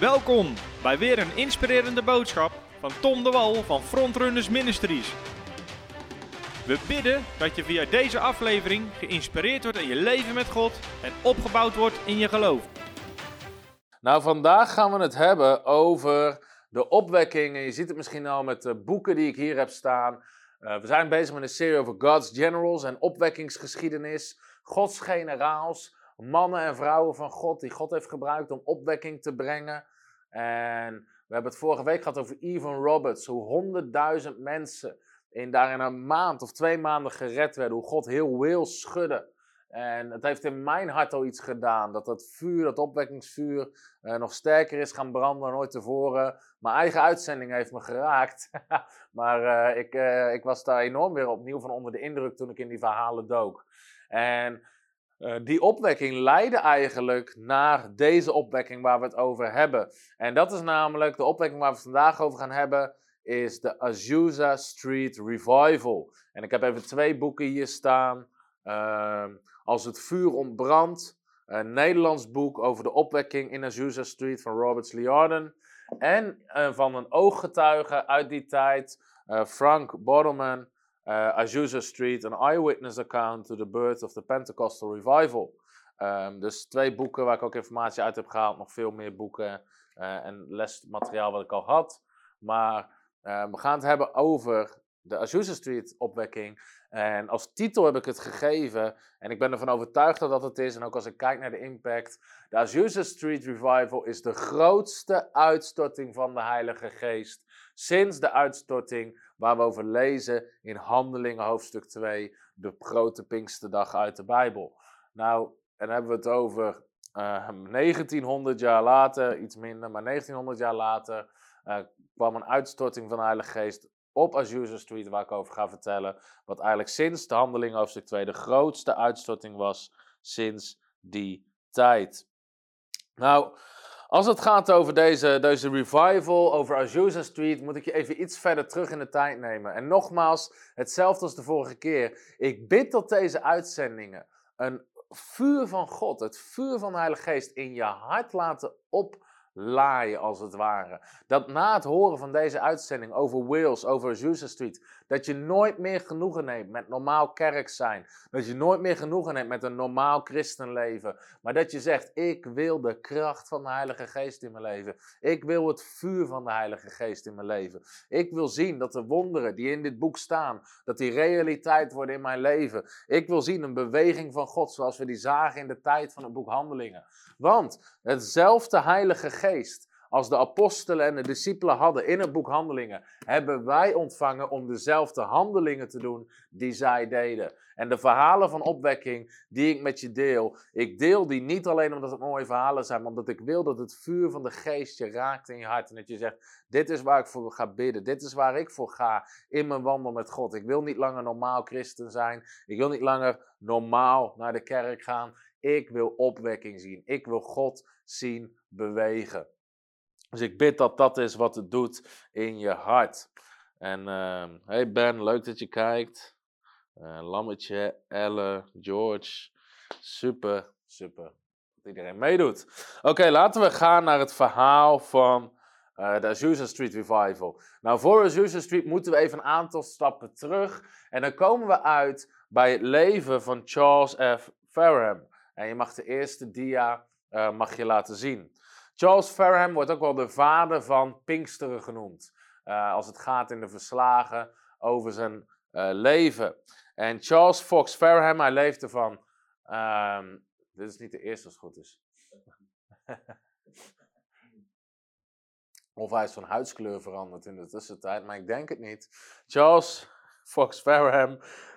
Welkom bij weer een inspirerende boodschap van Tom de Wal van Frontrunners Ministries. We bidden dat je via deze aflevering geïnspireerd wordt in je leven met God en opgebouwd wordt in je geloof. Nou, vandaag gaan we het hebben over de opwekking. En je ziet het misschien al met de boeken die ik hier heb staan. Uh, we zijn bezig met een serie over God's Generals en opwekkingsgeschiedenis. Gods generaals, mannen en vrouwen van God die God heeft gebruikt om opwekking te brengen. En we hebben het vorige week gehad over Evan Roberts, hoe honderdduizend mensen in daarin een maand of twee maanden gered werden, hoe God heel Wales schudde. En het heeft in mijn hart al iets gedaan. Dat dat vuur, dat opwekkingsvuur, uh, nog sterker is gaan branden dan ooit tevoren. Mijn eigen uitzending heeft me geraakt. maar uh, ik, uh, ik was daar enorm weer opnieuw van onder de indruk toen ik in die verhalen dook. En die opwekking leidde eigenlijk naar deze opwekking waar we het over hebben. En dat is namelijk de opwekking waar we vandaag over gaan hebben. Is de Azusa Street Revival. En ik heb even twee boeken hier staan. Ehm, als het vuur ontbrandt. Een Nederlands boek over de opwekking in Azusa Street van Robert Liarden. En uh, van een ooggetuige uit die tijd, uh, Frank Bottleman, uh, Azusa Street, een eyewitness account to the birth of the Pentecostal Revival. Um, dus twee boeken waar ik ook informatie uit heb gehaald, nog veel meer boeken en lesmateriaal wat ik al had. Maar we gaan het hebben over de Azusa Street opwekking. En als titel heb ik het gegeven. En ik ben ervan overtuigd dat dat het is. En ook als ik kijk naar de impact. De Azusa Street Revival is de grootste uitstorting van de Heilige Geest. Sinds de uitstorting waar we over lezen in Handelingen hoofdstuk 2. De grote Pinksterdag uit de Bijbel. Nou, en dan hebben we het over uh, 1900 jaar later, iets minder, maar 1900 jaar later. Uh, kwam een uitstorting van de Heilige Geest op Azusa Street, waar ik over ga vertellen. Wat eigenlijk sinds de handeling hoofdstuk 2 de grootste uitstorting was sinds die tijd. Nou, als het gaat over deze, deze revival, over Azusa Street, moet ik je even iets verder terug in de tijd nemen. En nogmaals, hetzelfde als de vorige keer. Ik bid dat deze uitzendingen een vuur van God, het vuur van de Heilige Geest in je hart laten op laaien als het ware. Dat na het horen van deze uitzending over Wales, over Azusa Street, dat je nooit meer genoegen neemt met normaal kerk zijn. Dat je nooit meer genoegen neemt met een normaal christenleven. Maar dat je zegt, ik wil de kracht van de Heilige Geest in mijn leven. Ik wil het vuur van de Heilige Geest in mijn leven. Ik wil zien dat de wonderen die in dit boek staan, dat die realiteit worden in mijn leven. Ik wil zien een beweging van God zoals we die zagen in de tijd van het boek Handelingen. Want hetzelfde Heilige Geest als de apostelen en de discipelen hadden in het boek Handelingen, hebben wij ontvangen om dezelfde handelingen te doen die zij deden. En de verhalen van opwekking die ik met je deel, ik deel die niet alleen omdat het mooie verhalen zijn, maar omdat ik wil dat het vuur van de geest je raakt in je hart. En dat je zegt, dit is waar ik voor ga bidden, dit is waar ik voor ga in mijn wandel met God. Ik wil niet langer normaal christen zijn, ik wil niet langer normaal naar de kerk gaan. Ik wil opwekking zien, ik wil God zien bewegen. Dus ik bid dat dat is wat het doet in je hart. En uh, hey Ben, leuk dat je kijkt. Uh, Lammetje, Elle, George. Super, super dat iedereen meedoet. Oké, laten we gaan naar het verhaal van uh, de Azusa Street Revival. Nou, voor Azusa Street moeten we even een aantal stappen terug. En dan komen we uit bij het leven van Charles F. Farham. En je mag de eerste dia uh, mag je laten zien. Charles Farham wordt ook wel de vader van Pinksteren genoemd. Uh, als het gaat in de verslagen over zijn uh, leven. En Charles Fox Farham, hij leefde van. Um, dit is niet de eerste als het goed is. of hij is van huidskleur veranderd in de tussentijd, maar ik denk het niet. Charles Fox Farham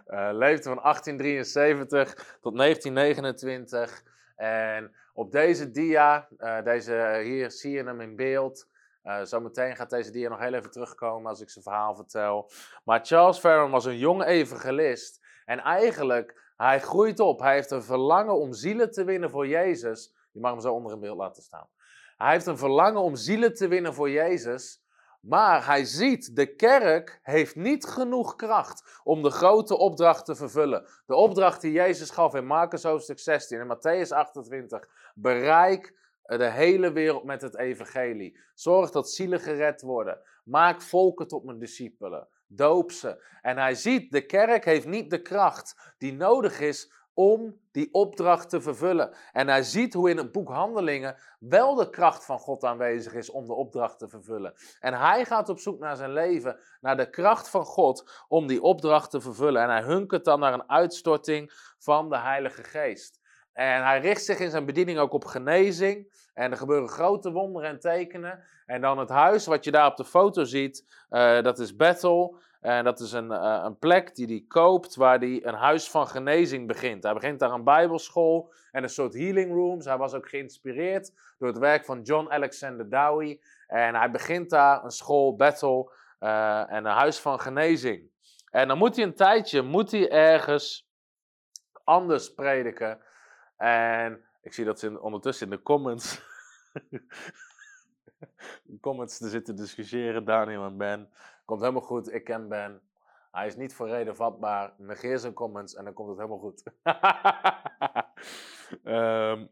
uh, leefde van 1873 tot 1929. En op deze dia, uh, deze, hier zie je hem in beeld. Uh, zometeen gaat deze dia nog heel even terugkomen als ik zijn verhaal vertel. Maar Charles Farron was een jong evangelist. En eigenlijk, hij groeit op. Hij heeft een verlangen om zielen te winnen voor Jezus. Je mag hem zo onder een beeld laten staan. Hij heeft een verlangen om zielen te winnen voor Jezus. Maar hij ziet, de kerk heeft niet genoeg kracht om de grote opdracht te vervullen. De opdracht die Jezus gaf in Marcus hoofdstuk 16 en Matthäus 28. Bereik de hele wereld met het evangelie. Zorg dat zielen gered worden. Maak volken tot mijn discipelen. Doop ze. En hij ziet, de kerk heeft niet de kracht die nodig is om die opdracht te vervullen. En hij ziet hoe in het boek Handelingen wel de kracht van God aanwezig is om de opdracht te vervullen. En hij gaat op zoek naar zijn leven, naar de kracht van God om die opdracht te vervullen. En hij hunkert dan naar een uitstorting van de Heilige Geest. En hij richt zich in zijn bediening ook op genezing. En er gebeuren grote wonderen en tekenen. En dan het huis wat je daar op de foto ziet, uh, dat is Bethel. En dat is een, uh, een plek die hij koopt waar hij een huis van genezing begint. Hij begint daar een bijbelschool en een soort healing rooms. Hij was ook geïnspireerd door het werk van John Alexander Dowie. En hij begint daar een school, Bethel, uh, en een huis van genezing. En dan moet hij een tijdje, moet hij ergens anders prediken. En ik zie dat ze in, ondertussen in de comments, de comments te zitten discussiëren, Daniel en Ben. Komt helemaal goed, ik ken Ben. Hij is niet voor reden vatbaar. Negeer zijn comments en dan komt het helemaal goed. um,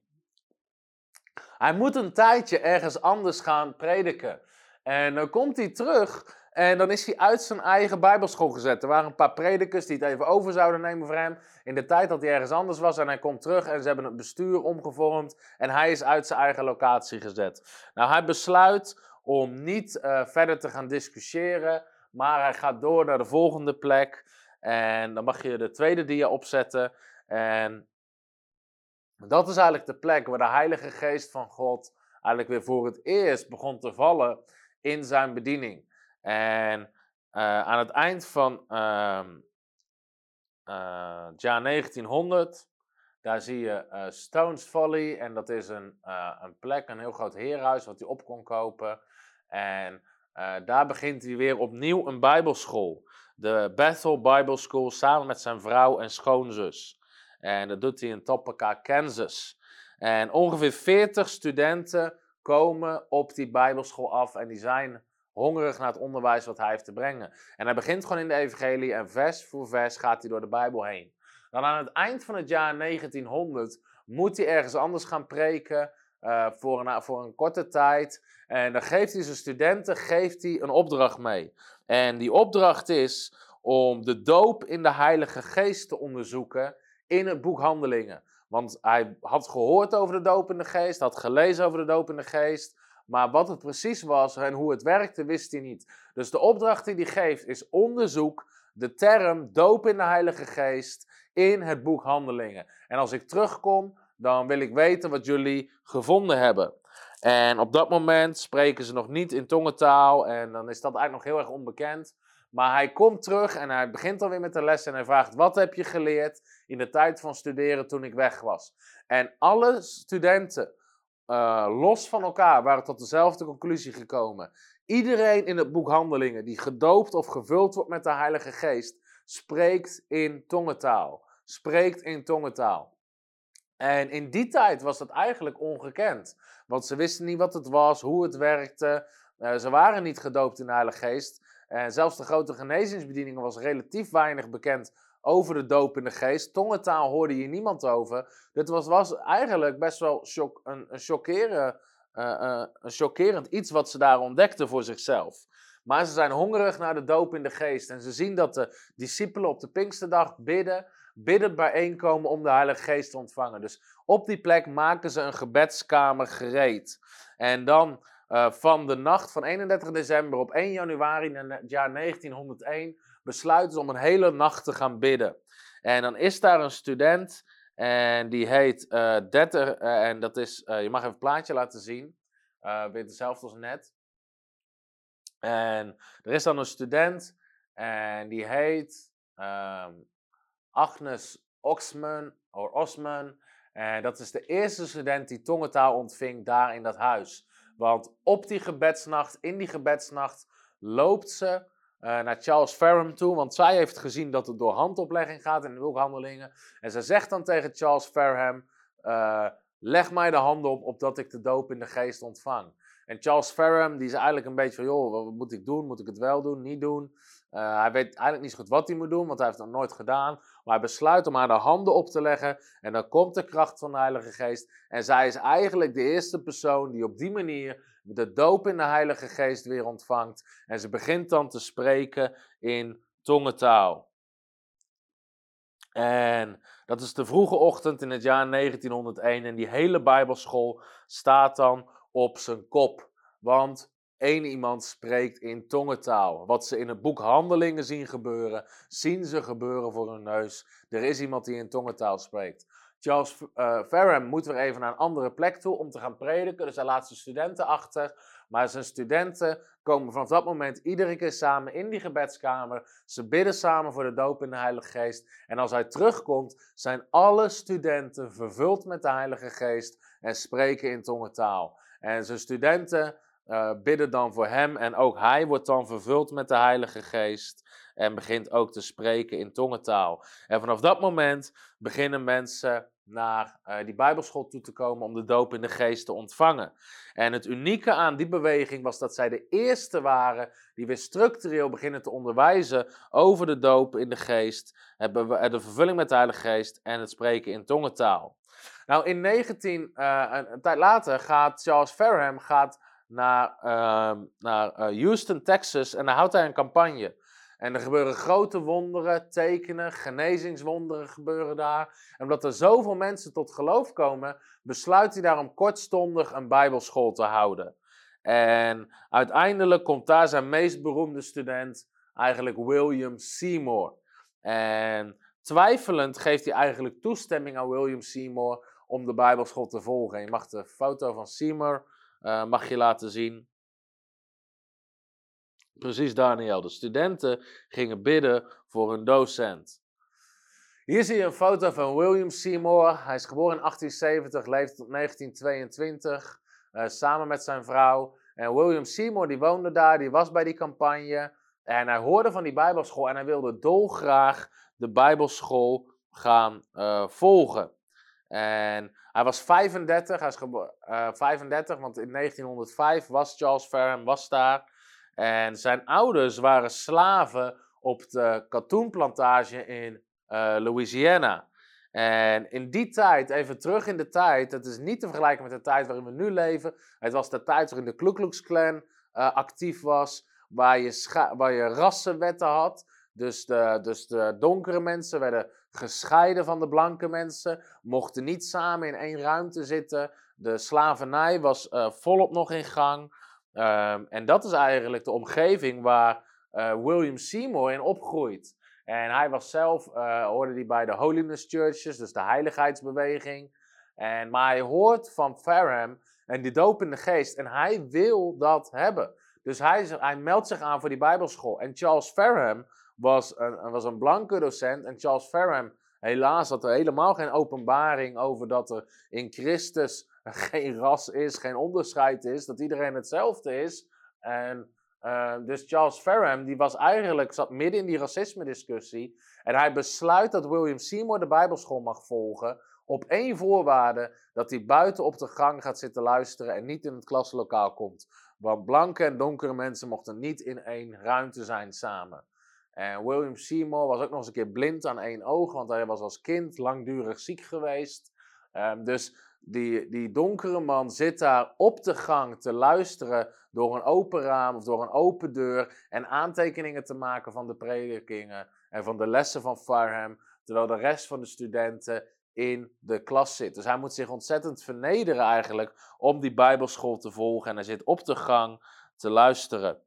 hij moet een tijdje ergens anders gaan prediken. En dan komt hij terug en dan is hij uit zijn eigen bijbelschool gezet. Er waren een paar predikers die het even over zouden nemen voor hem. In de tijd dat hij ergens anders was en hij komt terug en ze hebben het bestuur omgevormd. En hij is uit zijn eigen locatie gezet. Nou, hij besluit om niet uh, verder te gaan discussiëren. Maar hij gaat door naar de volgende plek. En dan mag je de tweede dia opzetten. En dat is eigenlijk de plek waar de Heilige Geest van God eigenlijk weer voor het eerst begon te vallen in zijn bediening. En uh, aan het eind van het jaar 1900, daar zie je uh, Stones Folly. En dat is een, een plek, een heel groot heerhuis, wat hij op kon kopen. En daar begint hij weer opnieuw een bijbelschool. De Bethel Bible School samen met zijn vrouw en schoonzus. En dat doet hij in Topeka, Kansas. En ongeveer 40 studenten komen op die bijbelschool af en die zijn hongerig naar het onderwijs wat hij heeft te brengen. En hij begint gewoon in de evangelie en vers voor vers gaat hij door de Bijbel heen. Dan aan het eind van het jaar 1900 moet hij ergens anders gaan preken uh, voor, een, voor een korte tijd. En dan geeft hij zijn studenten geeft hij een opdracht mee. En die opdracht is om de doop in de Heilige Geest te onderzoeken in het boek Handelingen. Want hij had gehoord over de doop in de geest, had gelezen over de doop in de geest. Maar wat het precies was en hoe het werkte, wist hij niet. Dus de opdracht die hij geeft is onderzoek de term doop in de Heilige Geest in het boek Handelingen. En als ik terugkom, dan wil ik weten wat jullie gevonden hebben. En op dat moment spreken ze nog niet in tongentaal en dan is dat eigenlijk nog heel erg onbekend. Maar hij komt terug en hij begint alweer met de les en hij vraagt: Wat heb je geleerd in de tijd van studeren toen ik weg was? En alle studenten uh, los van elkaar waren tot dezelfde conclusie gekomen. Iedereen in het boek Handelingen die gedoopt of gevuld wordt met de Heilige Geest, spreekt in tongentaal. Spreekt in tongentaal. En in die tijd was dat eigenlijk ongekend. Want ze wisten niet wat het was, hoe het werkte. Uh, ze waren niet gedoopt in de Heilige Geest. En zelfs de grote genezingsbedieningen was relatief weinig bekend over de doop in de geest. Tongentaal hoorde je niemand over. Dit was, was eigenlijk best wel shock, een, een, uh, uh, een chockerend iets wat ze daar ontdekten voor zichzelf. Maar ze zijn hongerig naar de doop in de geest. En ze zien dat de discipelen op de Pinksterdag bidden, bidden bijeenkomen om de Heilige Geest te ontvangen. Dus op die plek maken ze een gebedskamer gereed. En dan uh, van de nacht van 31 december op 1 januari in het jaar 1901 besluiten ze om een hele nacht te gaan bidden. En dan is daar een student en die heet uh, en dat is, je mag even het plaatje laten zien, weer hetzelfde als net. En er is dan een student en die heet um, Agnes Oxman, of Osman. En dat is de eerste student die tongentaal ontving daar in dat huis. Want op die gebedsnacht, in die gebedsnacht, loopt ze uh, naar Charles Farham toe, want zij heeft gezien dat het door handoplegging gaat in de boekhandelingen. En ze zegt dan tegen Charles Farham, uh, leg mij de handen op, opdat ik de doop in de geest ontvang. En Charles Farham, die is eigenlijk een beetje van, joh, wat moet ik doen? Moet ik het wel doen, niet doen? Uh, hij weet eigenlijk niet zo goed wat hij moet doen, want hij heeft het nog nooit gedaan. Maar hij besluit om haar de handen op te leggen. En dan komt de kracht van de Heilige Geest. En zij is eigenlijk de eerste persoon die op die manier de doop in de Heilige Geest weer ontvangt. En ze begint dan te spreken in tongentaal. En dat is de vroege ochtend in het jaar 1901 en die hele Bijbelschool staat dan op zijn kop. Want één iemand spreekt in tongentaal. Wat ze in het boek Handelingen zien gebeuren, zien ze gebeuren voor hun neus. Er is iemand die in tongentaal spreekt. Charles uh, moet weer even naar een andere plek toe om te gaan prediken, dus hij laat zijn studenten achter. Maar zijn studenten komen vanaf dat moment iedere keer samen in die gebedskamer. Ze bidden samen voor de doop in de Heilige Geest. En als hij terugkomt, zijn alle studenten vervuld met de Heilige Geest en spreken in tongentaal. En zijn studenten uh, bidden dan voor hem en ook hij wordt dan vervuld met de Heilige Geest en begint ook te spreken in tongentaal. En vanaf dat moment beginnen mensen naar uh, die Bijbelschool toe te komen om de doop in de geest te ontvangen. En het unieke aan die beweging was dat zij de eerste waren die weer structureel beginnen te onderwijzen over de doop in de geest, de vervulling met de Heilige Geest en het spreken in tongentaal. Nou, in 19, uh, eh, een, tijd later gaat Charles Farham gaat naar, uh, naar Houston, Texas en dan houdt hij een campagne. En er gebeuren grote wonderen, tekenen, genezingswonderen gebeuren daar. En omdat er zoveel mensen tot geloof komen, besluit hij daarom kortstondig een bijbelschool te houden. En uiteindelijk komt daar zijn meest beroemde student, eigenlijk William Seymour. En twijfelend geeft hij eigenlijk toestemming aan William Seymour om de bijbelschool te volgen. Je mag de foto van Seymour uh, mag je laten zien. Precies, Daniel. De studenten gingen bidden voor een docent. Hier zie je een foto van William Seymour. Hij is geboren in 1870, leefde tot 1922, uh, eh, samen met zijn vrouw. En William Seymour die woonde daar, die was bij die campagne. En hij hoorde van die Bijbelschool en hij wilde dolgraag de Bijbelschool gaan uh, volgen. En hij was 35, hij is uh, 35, want in 1905 was Charles Farham was daar. En zijn ouders waren slaven op de katoenplantage in uh, Louisiana. En in die tijd, even terug in de tijd, het is niet te vergelijken met de tijd waarin we nu leven. Het was de tijd waarin de Ku Klux uh, actief was, waar je, waar je rassenwetten had. Dus de, dus de donkere mensen werden gescheiden van de blanke mensen, mochten niet samen in één ruimte zitten. De slavernij was uh, volop nog in gang. Um, en dat is eigenlijk de omgeving waar uh, William Seymour in opgroeit. En hij was zelf, uh, hoorde hij bij de Holiness Churches, dus de heiligheidsbeweging. En, maar hij hoort van Farham en die dopende geest en hij wil dat hebben. Dus hij, hij meldt zich aan voor die bijbelschool. En Charles Farham was een, was een blanke docent. En Charles Farham, helaas had er helemaal geen openbaring over dat er in Christus geen ras is, geen onderscheid is, dat iedereen hetzelfde is. En uh, dus Charles Farham, die was eigenlijk, zat midden in die racisme-discussie. En hij besluit dat William Seymour de Bijbelschool mag volgen. Op één voorwaarde: dat hij buiten op de gang gaat zitten luisteren en niet in het klaslokaal komt. Want blanke en donkere mensen mochten niet in één ruimte zijn samen. En William Seymour was ook nog eens een keer blind aan één oog, want hij was als kind langdurig ziek geweest. Um, dus die, donkere man zit daar op de gang te luisteren door een open raam of door een open deur en aantekeningen te maken van de predikingen en van de lessen van Farham, terwijl de rest van de studenten in de klas zit. Dus hij moet zich ontzettend vernederen eigenlijk om die bijbelschool te volgen en hij zit op de gang te luisteren.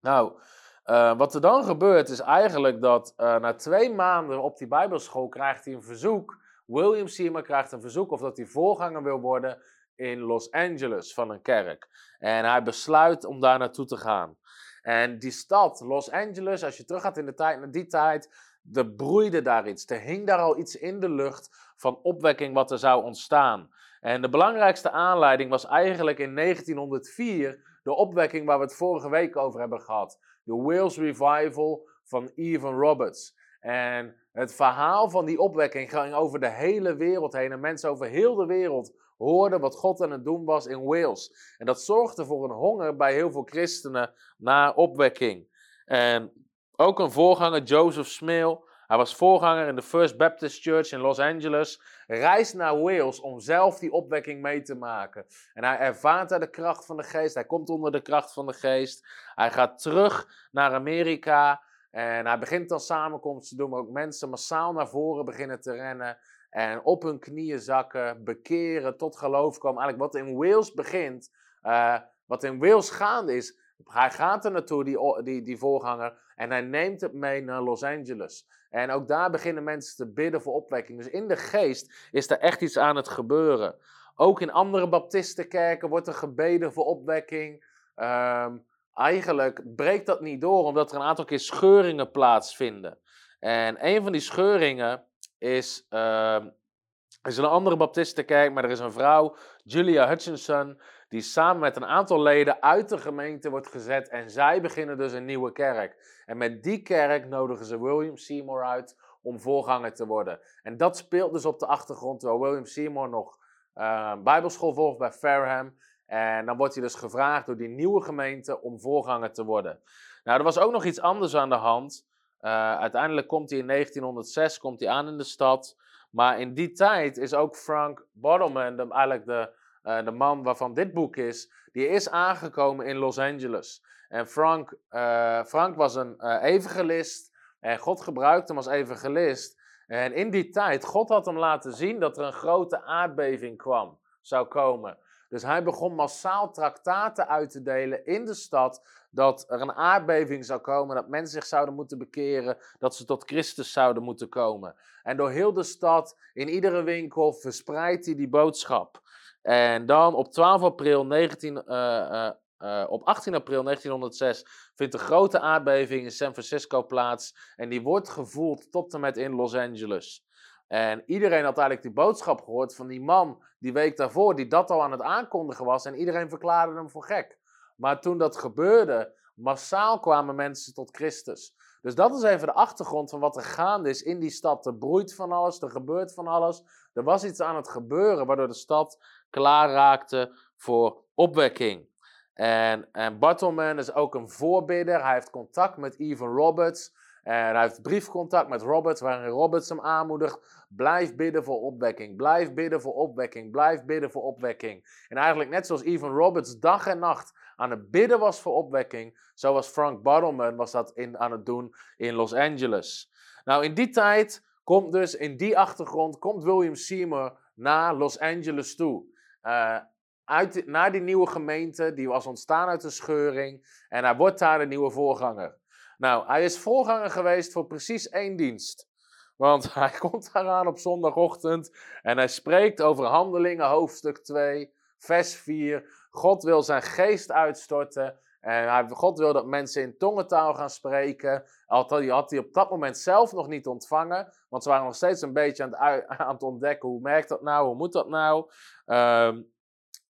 Nou, uh, wat er dan gebeurt is eigenlijk dat uh, na twee maanden op die bijbelschool krijgt hij een verzoek William Seymour krijgt een verzoek of dat hij voorganger wil worden in Los Angeles van een kerk. En hij besluit om daar naartoe te gaan. En die stad, Los Angeles, als je terug gaat in de tijd, naar die tijd, er broeide daar iets. Er hing daar al iets in de lucht van opwekking wat er zou ontstaan. En de belangrijkste aanleiding was eigenlijk in 1904 de opwekking waar we het vorige week over hebben gehad. De Wales Revival van Evan Roberts. En het verhaal van die opwekking ging over de hele wereld heen. En mensen over heel de wereld hoorden wat God aan het doen was in Wales. En dat zorgde voor een honger bij heel veel christenen naar opwekking. En ook een voorganger, Joseph Smale, Hij was voorganger in de First Baptist Church in Los Angeles. Reist naar Wales om zelf die opwekking mee te maken. En hij ervaart daar de kracht van de geest. Hij komt onder de kracht van de geest. Hij gaat terug naar Amerika. En hij begint dan samenkomsten te doen, maar ook mensen massaal naar voren beginnen te rennen. En op hun knieën zakken, bekeren, tot geloof komen. Eigenlijk wat in Wales begint, uh, wat in Wales gaande is. Hij gaat er naartoe, die, die, die voorganger, en hij neemt het mee naar Los Angeles. En ook daar beginnen mensen te bidden voor opwekking. Dus in de geest is er echt iets aan het gebeuren. Ook in andere baptistenkerken wordt er gebeden voor opwekking. Um, eigenlijk breekt dat niet door, omdat er een aantal keer scheuringen plaatsvinden. En een van die scheuringen is, uh, is een andere baptistenkerk, maar er is een vrouw, Julia Hutchinson, die samen met een aantal leden uit de gemeente wordt gezet. En zij beginnen dus een nieuwe kerk. En met die kerk nodigen ze William Seymour uit om voorganger te worden. En dat speelt dus op de achtergrond, terwijl William Seymour nog uh, bijbelschool volgt bij Fareham. En dan wordt hij dus gevraagd door die nieuwe gemeente om voorganger te worden. Nou, er was ook nog iets anders aan de hand. Uh, uiteindelijk komt hij in 1906 komt hij aan in de stad. Maar in die tijd is ook Frank Bottleman, de, eigenlijk de, uh, de man waarvan dit boek is, die is aangekomen in Los Angeles. En Frank, uh, Frank was een evangelist en God gebruikte hem als evangelist. En in die tijd, God had hem laten zien dat er een grote aardbeving kwam, zou komen. Dus hij begon massaal traktaten uit te delen in de stad. Dat er een aardbeving zou komen, dat mensen zich zouden moeten bekeren, dat ze tot Christus zouden moeten komen. En door heel de stad, in iedere winkel, verspreidt hij die boodschap. En dan op 12 april 19, uh, uh, uh, op 18 april 1906 vindt een grote aardbeving in San Francisco plaats. En die wordt gevoeld tot en met in Los Angeles. En iedereen had eigenlijk die boodschap gehoord van die man die week daarvoor, die dat al aan het aankondigen was. En iedereen verklaarde hem voor gek. Maar toen dat gebeurde, massaal kwamen mensen tot Christus. Dus dat is even de achtergrond van wat er gaande is in die stad. Er broeit van alles, er gebeurt van alles. Er was iets aan het gebeuren waardoor de stad klaar raakte voor opwekking. En, en Bartleman is ook een voorbidder. Hij heeft contact met Evan Roberts. En hij heeft briefcontact met Roberts, waarin Roberts hem aanmoedigt. Blijf bidden voor opwekking. Blijf bidden voor opwekking. Blijf bidden voor opwekking. En eigenlijk net zoals Evan Roberts dag en nacht aan het bidden was voor opwekking, zo was Frank Bartleman was dat in, aan het doen in Los Angeles. Nou, in die tijd komt dus, in die achtergrond, komt William Seymour naar Los Angeles toe. Uh, uit, naar die nieuwe gemeente, die was ontstaan uit de scheuring. En hij wordt daar de nieuwe voorganger. Nou, hij is voorganger geweest voor precies één dienst. Want hij komt daaraan op zondagochtend en hij spreekt over Handelingen, hoofdstuk 2, vers 4. God wil zijn geest uitstorten. En God wil dat mensen in tongentaal gaan spreken. Hij, had hij op dat moment zelf nog niet ontvangen. Want ze waren nog steeds een beetje aan het, ontdekken. Hoe merkt dat nou? Hoe moet dat nou? Um,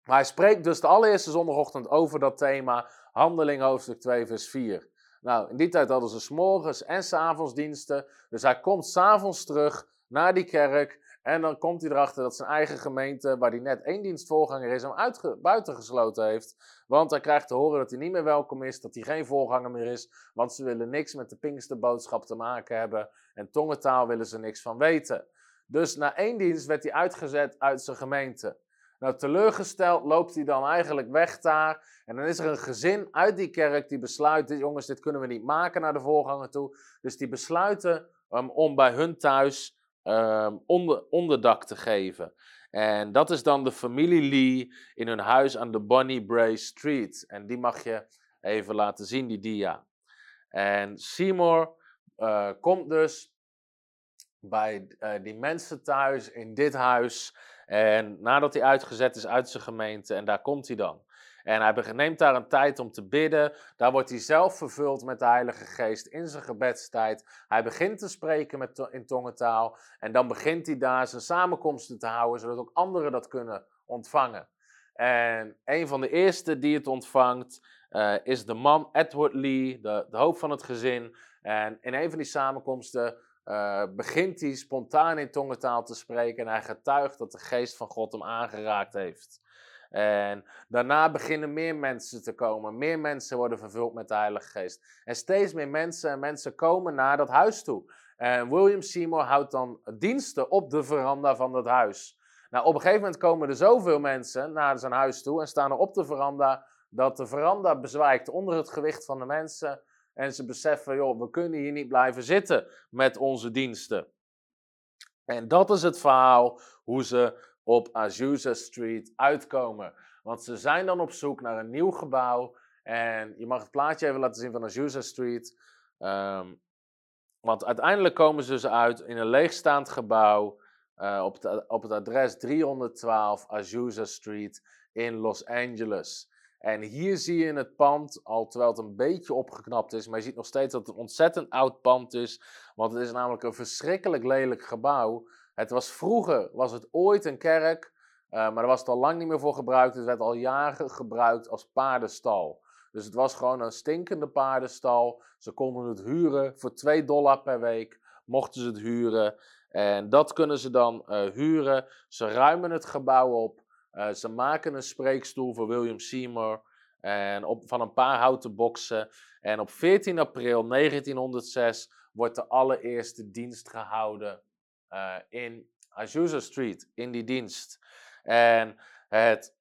maar hij spreekt dus de allereerste zondagochtend over dat thema. Handeling hoofdstuk 2 vers 4. Nou, in die tijd hadden ze s'morgens en s'avonds diensten. Dus hij komt s'avonds terug naar die kerk. En dan komt hij erachter dat zijn eigen gemeente, waar hij net één dienstvoorganger is, hem uit, buitengesloten heeft. Want hij krijgt te horen dat hij niet meer welkom is, dat hij geen voorganger meer is. Want ze willen niks met de Pinksterboodschap te maken hebben. En tongentaal willen ze niks van weten. Dus na één dienst werd hij uitgezet uit zijn gemeente. Nou, teleurgesteld loopt hij dan eigenlijk weg daar. En dan is er een gezin uit die kerk die besluit: jongens, dit kunnen we niet maken naar de voorganger toe. Dus die besluiten um, om bij hun thuis um, onder, onderdak te geven. En dat is dan de familie Lee in hun huis aan de Bonnie Bray Street. En die mag je even laten zien, die dia. En Seymour uh, komt dus bij uh, die mensen thuis in dit huis. En nadat hij uitgezet is uit zijn gemeente, en daar komt hij dan. En hij neemt daar een tijd om te bidden. Daar wordt hij zelf vervuld met de Heilige Geest in zijn gebedstijd. Hij begint te spreken met in tongentaal. En dan begint hij daar zijn samenkomsten te houden, zodat ook anderen dat kunnen ontvangen. En een van de eerste die het ontvangt uh, is de man Edward Lee, de, de hoofd van het gezin. En in een van die samenkomsten uh, begint hij spontaan in tongentaal te spreken en hij getuigt dat de geest van God hem aangeraakt heeft. En daarna beginnen meer mensen te komen. Meer mensen worden vervuld met de Heilige Geest. En steeds meer mensen en mensen komen naar dat huis toe. En William Seymour houdt dan diensten op de veranda van dat huis. Nou, op een gegeven moment komen er zoveel mensen naar zijn huis toe en staan er op de veranda dat de veranda bezwijkt onder het gewicht van de mensen. En ze beseffen, joh, we kunnen hier niet blijven zitten met onze diensten. En dat is het verhaal hoe ze op Azusa Street uitkomen. Want ze zijn dan op zoek naar een nieuw gebouw. En je mag het plaatje even laten zien van Azusa Street. Um, want uiteindelijk komen ze dus uit in een leegstaand gebouw uh, op, op het adres 312 Azusa Street in Los Angeles. En hier zie je in het pand, al terwijl het een beetje opgeknapt is, maar je ziet nog steeds dat het een ontzettend oud pand is. Want het is namelijk een verschrikkelijk lelijk gebouw. Het was vroeger, was het ooit een kerk, uh, maar daar was het al lang niet meer voor gebruikt. Het werd al jaren gebruikt als paardenstal. Dus het was gewoon een stinkende paardenstal. Ze konden het huren voor 2 dollar per week. Mochten ze het huren. En dat kunnen ze dan uh, huren. Ze ruimen het gebouw op. Uh, ze maken een spreekstoel voor William Seymour. En op, van een paar houten boksen. En op 14 april 1906 wordt de allereerste dienst gehouden uh, in Azusa Street, in die dienst. En het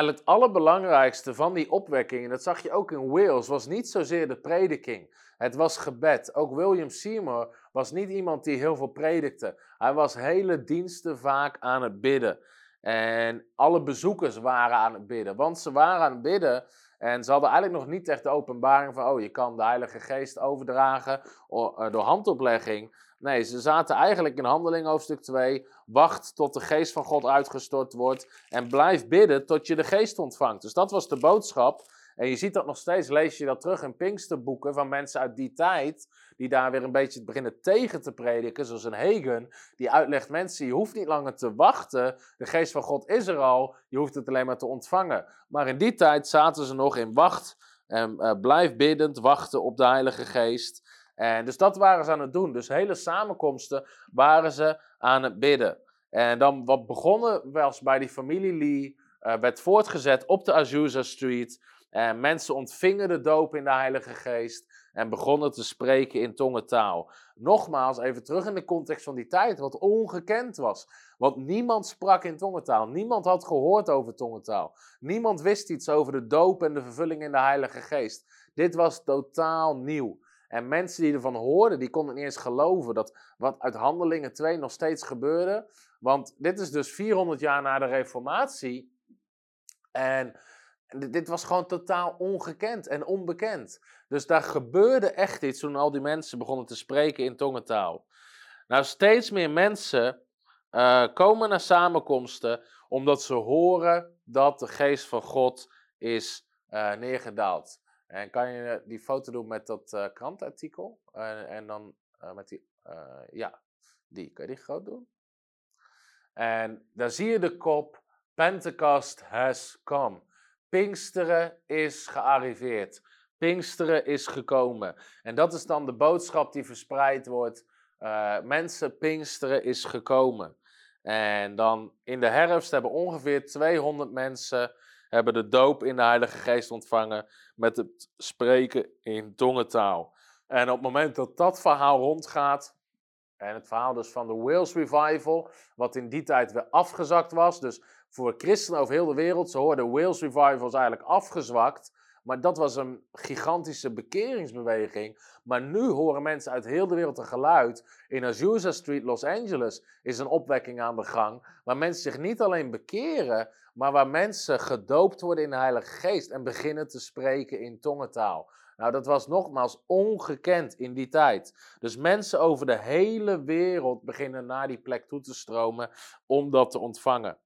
het allerbelangrijkste van die opwekking, en dat zag je ook in Wales, was niet zozeer de prediking. Het was gebed. Ook William Seymour was niet iemand die heel veel predikte. Hij was hele diensten vaak aan het bidden. En alle bezoekers waren aan het bidden. Want ze waren aan het bidden en ze hadden eigenlijk nog niet echt de openbaring van, oh, je kan de Heilige Geest overdragen eh, door handoplegging. Nee, ze zaten eigenlijk in handeling hoofdstuk 2. Wacht tot de geest van God uitgestort wordt. En blijf bidden tot je de geest ontvangt. Dus dat was de boodschap. En je ziet dat nog steeds, lees je dat terug in Pinksterboeken van mensen uit die tijd. Die daar weer een beetje beginnen tegen te prediken. Zoals een Hagen, die uitlegt mensen, je hoeft niet langer te wachten. De geest van God is er al, je hoeft het alleen maar te ontvangen. Maar in die tijd zaten ze nog in wacht. En uh, blijf biddend wachten op de Heilige Geest. En dus dat waren ze aan het doen. Dus hele samenkomsten waren ze aan het bidden. En dan wat begonnen was bij die familie Lee, uh, werd voortgezet op de Azusa Street. En mensen ontvingen de doop in de Heilige Geest en begonnen te spreken in tongentaal. Nogmaals, even terug in de context van die tijd, wat ongekend was. Want niemand sprak in tongentaal. Niemand had gehoord over tongentaal. Niemand wist iets over de doop en de vervulling in de Heilige Geest. Dit was totaal nieuw. En mensen die ervan hoorden, die konden niet eens geloven dat wat uit Handelingen 2 nog steeds gebeurde. Want dit is dus 400 jaar na de Reformatie. En dit was gewoon totaal ongekend en onbekend. Dus daar gebeurde echt iets toen al die mensen begonnen te spreken in tongentaal. Nou, steeds meer mensen uh, komen naar samenkomsten omdat ze horen dat de geest van God is uh, neergedaald. En kan je die foto doen met dat uh, krantartikel? En dan met die, ja, die. Kan je die groot doen? En daar zie je de kop, Pentecost has come. Pinksteren is gearriveerd. Pinksteren is gekomen. En dat is dan de boodschap die verspreid wordt. mensen, Pinksteren is gekomen. En dan in de herfst hebben ongeveer 200 mensen hebben de doop in de Heilige Geest ontvangen met het spreken in tongentaal. En op het moment dat dat verhaal rondgaat, en het verhaal dus van de Wales Revival, wat in die tijd weer afgezakt was, dus voor christenen over heel de wereld, ze hoorden Wales Revival is eigenlijk afgezwakt, maar dat was een gigantische bekeringsbeweging. Maar nu horen mensen uit heel de wereld een geluid. In Azusa Street, Los Angeles, is een opwekking aan de gang. Waar mensen zich niet alleen bekeren, maar waar mensen gedoopt worden in de Heilige Geest en beginnen te spreken in tongentaal. Nou, dat was nogmaals ongekend in die tijd. Dus mensen over de hele wereld beginnen naar die plek toe te stromen om dat te ontvangen.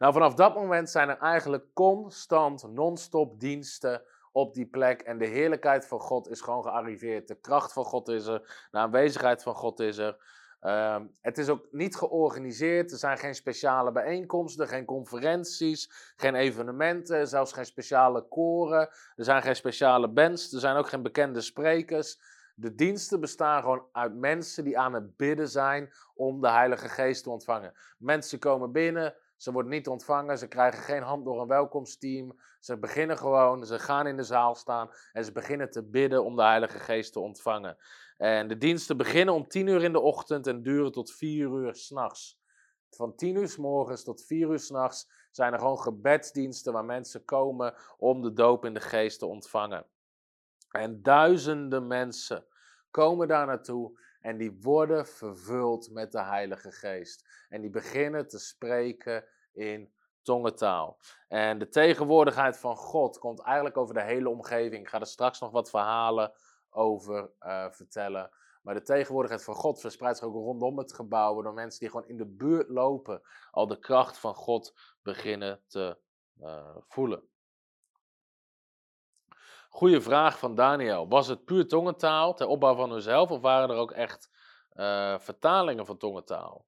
Nou, vanaf dat moment zijn er eigenlijk constant non-stop diensten op die plek. En de heerlijkheid van God is gewoon gearriveerd. De kracht van God is er. De aanwezigheid van God is er. Ehm, het is ook niet georganiseerd. Er zijn geen speciale bijeenkomsten, geen conferenties, geen evenementen, zelfs geen speciale koren. Er zijn geen speciale bands, er zijn ook geen bekende sprekers. De diensten bestaan gewoon uit mensen die aan het bidden zijn om de Heilige Geest te ontvangen. Mensen komen binnen, Ze worden niet ontvangen, ze krijgen geen hand door een welkomsteam. Ze beginnen gewoon, ze gaan in de zaal staan en ze beginnen te bidden om de Heilige Geest te ontvangen. En de diensten beginnen om 10 uur in de ochtend en duren tot 4 uur s'nachts. Van 10 uur s morgens tot 4 uur s'nachts zijn er gewoon gebedsdiensten waar mensen komen om de doop in de geest te ontvangen. En duizenden mensen komen daar naartoe en die worden vervuld met de Heilige Geest. En die beginnen te spreken in tongentaal. En de tegenwoordigheid van God komt eigenlijk over de hele omgeving. Ik ga er straks nog wat verhalen over uh, vertellen. Maar de tegenwoordigheid van God verspreidt zich ook rondom het gebouw, waardoor mensen die gewoon in de buurt lopen al de kracht van God beginnen te uh, voelen. Goeie vraag van Daniel. Was het puur tongentaal ter opbouw van hunzelf of waren er ook echt uh, vertalingen van tongentaal?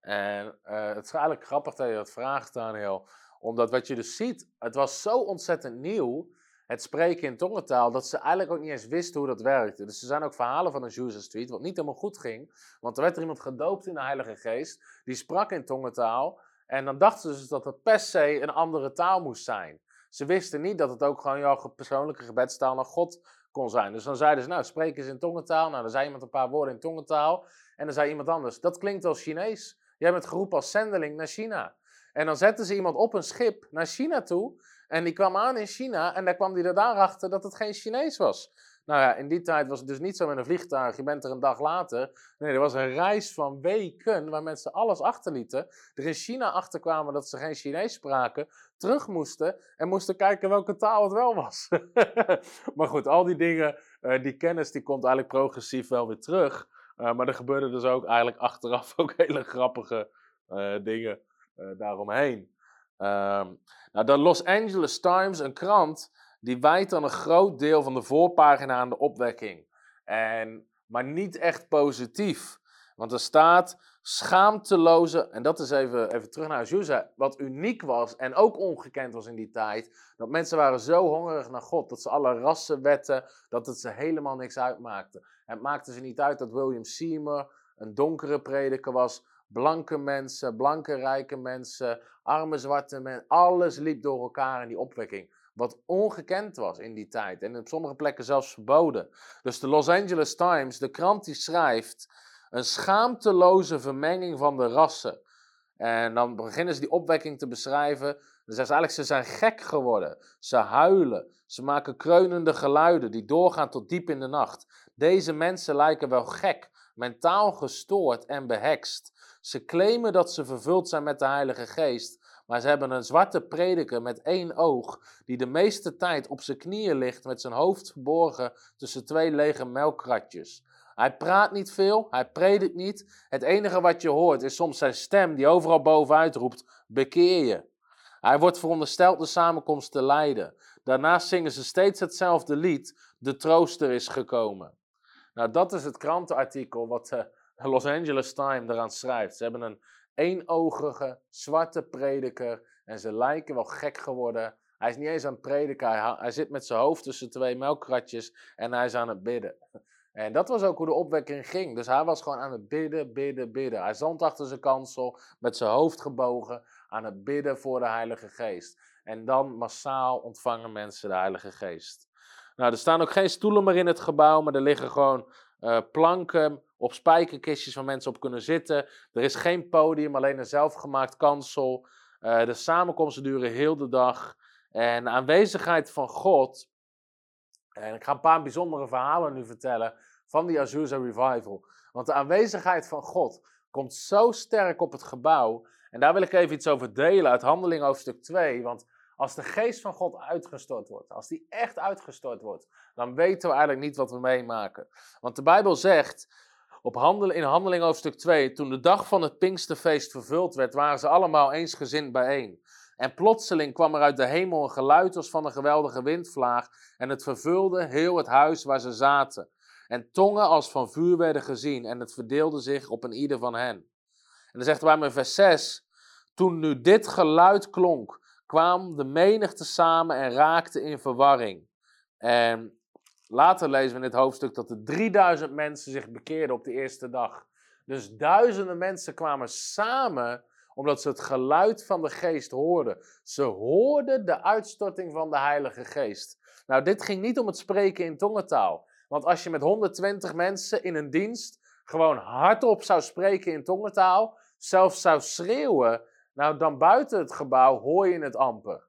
En uh, het is eigenlijk grappig dat je dat vraagt, Daniel. Omdat wat je dus ziet, het was zo ontzettend nieuw, het spreken in tongentaal, dat ze eigenlijk ook niet eens wisten hoe dat werkte. Dus er zijn ook verhalen van een Azusa Street, wat niet helemaal goed ging. Want er werd er iemand gedoopt in de Heilige Geest, die sprak in tongentaal. En dan dachten ze dus dat het per se een andere taal moest zijn. Ze wisten niet dat het ook gewoon jouw persoonlijke gebedstaal naar God kon zijn. Dus dan zeiden ze, nou, spreek eens in tongentaal. Nou, dan zei iemand een paar woorden in tongentaal. En dan zei iemand anders, dat klinkt als Chinees. Jij bent geroepen als zendeling naar China. En dan zetten ze iemand op een schip naar China toe. En die kwam aan in China en daar kwam hij er daarachter dat het geen Chinees was. Nou ja, in die tijd was het dus niet zo met een vliegtuig, je bent er een dag later. Nee, er was een reis van weken waar mensen alles achterlieten. Er in China achterkwamen dat ze geen Chinees spraken, terug moesten en moesten kijken welke taal het wel was. maar goed, al die dingen, uh, die kennis, die komt eigenlijk progressief wel weer terug. Uh, maar er gebeurden dus ook eigenlijk achteraf ook hele grappige uh, dingen daaromheen. Um, nou, de Los Angeles Times, een krant, die wijt dan een groot deel van de voorpagina aan de opwekking. En, maar niet echt positief. Want er staat schaamteloze, en dat is even, even terug naar Azusa, wat uniek was en ook ongekend was in die tijd. Dat mensen waren zo hongerig naar God, dat ze alle rassenwetten, dat het ze helemaal niks uitmaakte. Het maakte ze niet uit dat William Seymour een donkere prediker was, blanke mensen, blanke rijke mensen, arme zwarte mensen, alles liep door elkaar in die opwekking. Wat ongekend was in die tijd en op sommige plekken zelfs verboden. Dus de Los Angeles Times, de krant die schrijft, een schaamteloze vermenging van de rassen. En dan beginnen ze die opwekking te beschrijven. Dan zeggen ze eigenlijk, ze zijn gek geworden. Ze huilen. Ze maken kreunende geluiden die doorgaan tot diep in de nacht. Deze mensen lijken wel gek, mentaal gestoord en behekst. Ze claimen dat ze vervuld zijn met de Heilige Geest, maar ze hebben een zwarte prediker met één oog, die de meeste tijd op zijn knieën ligt met zijn hoofd verborgen tussen twee lege melkkratjes. Hij praat niet veel, hij predikt niet. Het enige wat je hoort is soms zijn stem die overal bovenuit roept: bekeer je. Hij wordt verondersteld de samenkomst te leiden. Daarnaast zingen ze steeds hetzelfde lied: De trooster is gekomen. Nou, dat is het krantenartikel wat de Los Angeles Times eraan schrijft. Ze hebben een eenogige, zwarte prediker en ze lijken wel gek geworden. Hij is niet eens aan het prediken, hij, zit met zijn hoofd tussen twee melkkratjes en hij is aan het bidden. En dat was ook hoe de opwekking ging. Dus hij was gewoon aan het bidden, bidden, bidden. Hij stond achter zijn kansel met zijn hoofd gebogen aan het bidden voor de Heilige Geest. En dan massaal ontvangen mensen de Heilige Geest. Nou, er staan ook geen stoelen meer in het gebouw, maar er liggen gewoon uh, planken op spijkerkistjes waar mensen op kunnen zitten. Er is geen podium, alleen een zelfgemaakt kansel. Uh, de samenkomsten duren heel de dag. En de aanwezigheid van God. En ik ga een paar bijzondere verhalen nu vertellen van die Azusa Revival. Want de aanwezigheid van God komt zo sterk op het gebouw. En daar wil ik even iets over delen uit Handeling hoofdstuk 2. Want als de geest van God uitgestort wordt, als die echt uitgestort wordt, dan weten we eigenlijk niet wat we meemaken. Want de Bijbel zegt op in Handeling hoofdstuk 2, toen de dag van het Pinksterfeest vervuld werd, waren ze allemaal eensgezind bijeen. En plotseling kwam er uit de hemel een geluid als van een geweldige windvlaag en het vervulde heel het huis waar ze zaten. En tongen als van vuur werden gezien en het verdeelde zich op een ieder van hen. En dan zegt wij in vers 6, toen nu dit geluid klonk, kwam de menigte samen en raakte in verwarring. En later lezen we in dit hoofdstuk dat er 3000 mensen zich bekeerden op de eerste dag. Dus duizenden mensen kwamen samen Omdat ze het geluid van de geest hoorden. Ze hoorden de uitstorting van de Heilige Geest. Nou, dit ging niet om het spreken in tongentaal. Want als je met 120 mensen in een dienst gewoon hardop zou spreken in tongentaal, zelfs zou schreeuwen, nou dan buiten het gebouw hoor je het amper.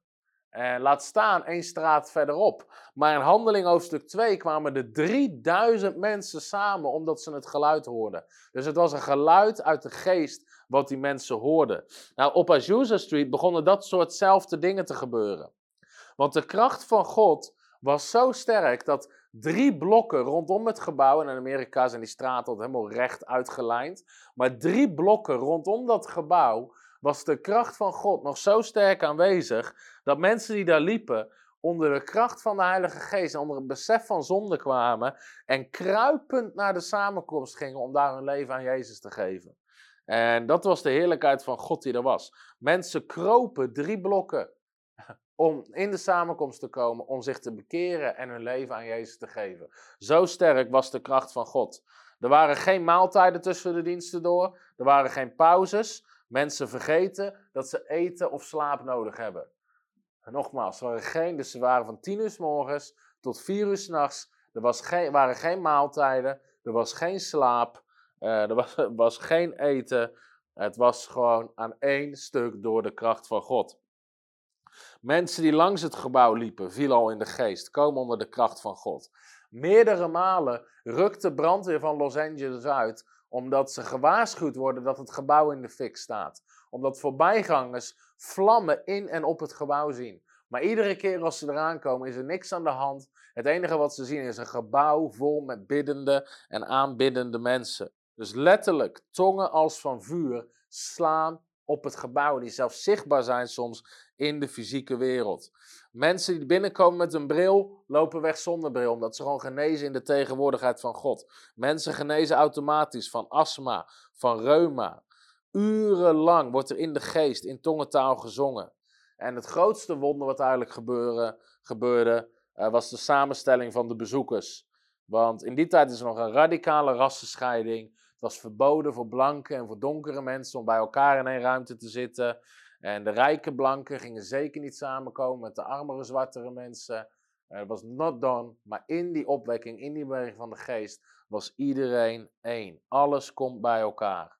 En laat staan één straat verderop. Maar in Handeling hoofdstuk 2 kwamen er 3000 mensen samen omdat ze het geluid hoorden. Dus het was een geluid uit de geest wat die mensen hoorden. Nou, op Azusa Street begonnen dat soortzelfde dingen te gebeuren. Want de kracht van God was zo sterk dat drie blokken rondom het gebouw, en in Amerika zijn die straten helemaal recht uitgelijnd, maar drie blokken rondom dat gebouw was de kracht van God nog zo sterk aanwezig dat mensen die daar liepen onder de kracht van de Heilige Geest onder het besef van zonde kwamen en kruipend naar de samenkomst gingen om daar hun leven aan Jezus te geven. En dat was de heerlijkheid van God die er was. Mensen kropen drie blokken om in de samenkomst te komen, om zich te bekeren en hun leven aan Jezus te geven. Zo sterk was de kracht van God. Er waren geen maaltijden tussen de diensten door, er waren geen pauzes. Mensen vergeten dat ze eten of slaap nodig hebben. En nogmaals, er waren geen, dus ze waren van 10 uur morgens tot 4 uur s'nachts. Er was geen, waren geen maaltijden, er was geen slaap, uh, er was, was geen eten. Het was gewoon aan één stuk door de kracht van God. Mensen die langs het gebouw liepen, vielen al in de geest, komen onder de kracht van God. Meerdere malen rukt de brandweer van Los Angeles uit, omdat ze gewaarschuwd worden dat het gebouw in de fik staat. Omdat voorbijgangers vlammen in en op het gebouw zien. Maar iedere keer als ze eraan komen, is er niks aan de hand. Het enige wat ze zien is een gebouw vol met biddende en aanbiddende mensen. Dus letterlijk, tongen als van vuur slaan op het gebouw, die zelfs zichtbaar zijn soms in de fysieke wereld. Mensen die binnenkomen met een bril, lopen weg zonder bril, omdat ze gewoon genezen in de tegenwoordigheid van God. Mensen genezen automatisch van astma, van reuma. Urenlang wordt er in de geest, in tongentaal gezongen. En het grootste wonder wat eigenlijk gebeurde, gebeurde uh, was de samenstelling van de bezoekers. Want in die tijd is er nog een radicale rassenscheiding. Het was verboden voor blanke en voor donkere mensen om bij elkaar in één ruimte te zitten. En de rijke blanken gingen zeker niet samenkomen met de armere, zwartere mensen. Het was not done, maar in die opwekking, in die beweging van de geest, was iedereen één. Alles komt bij elkaar.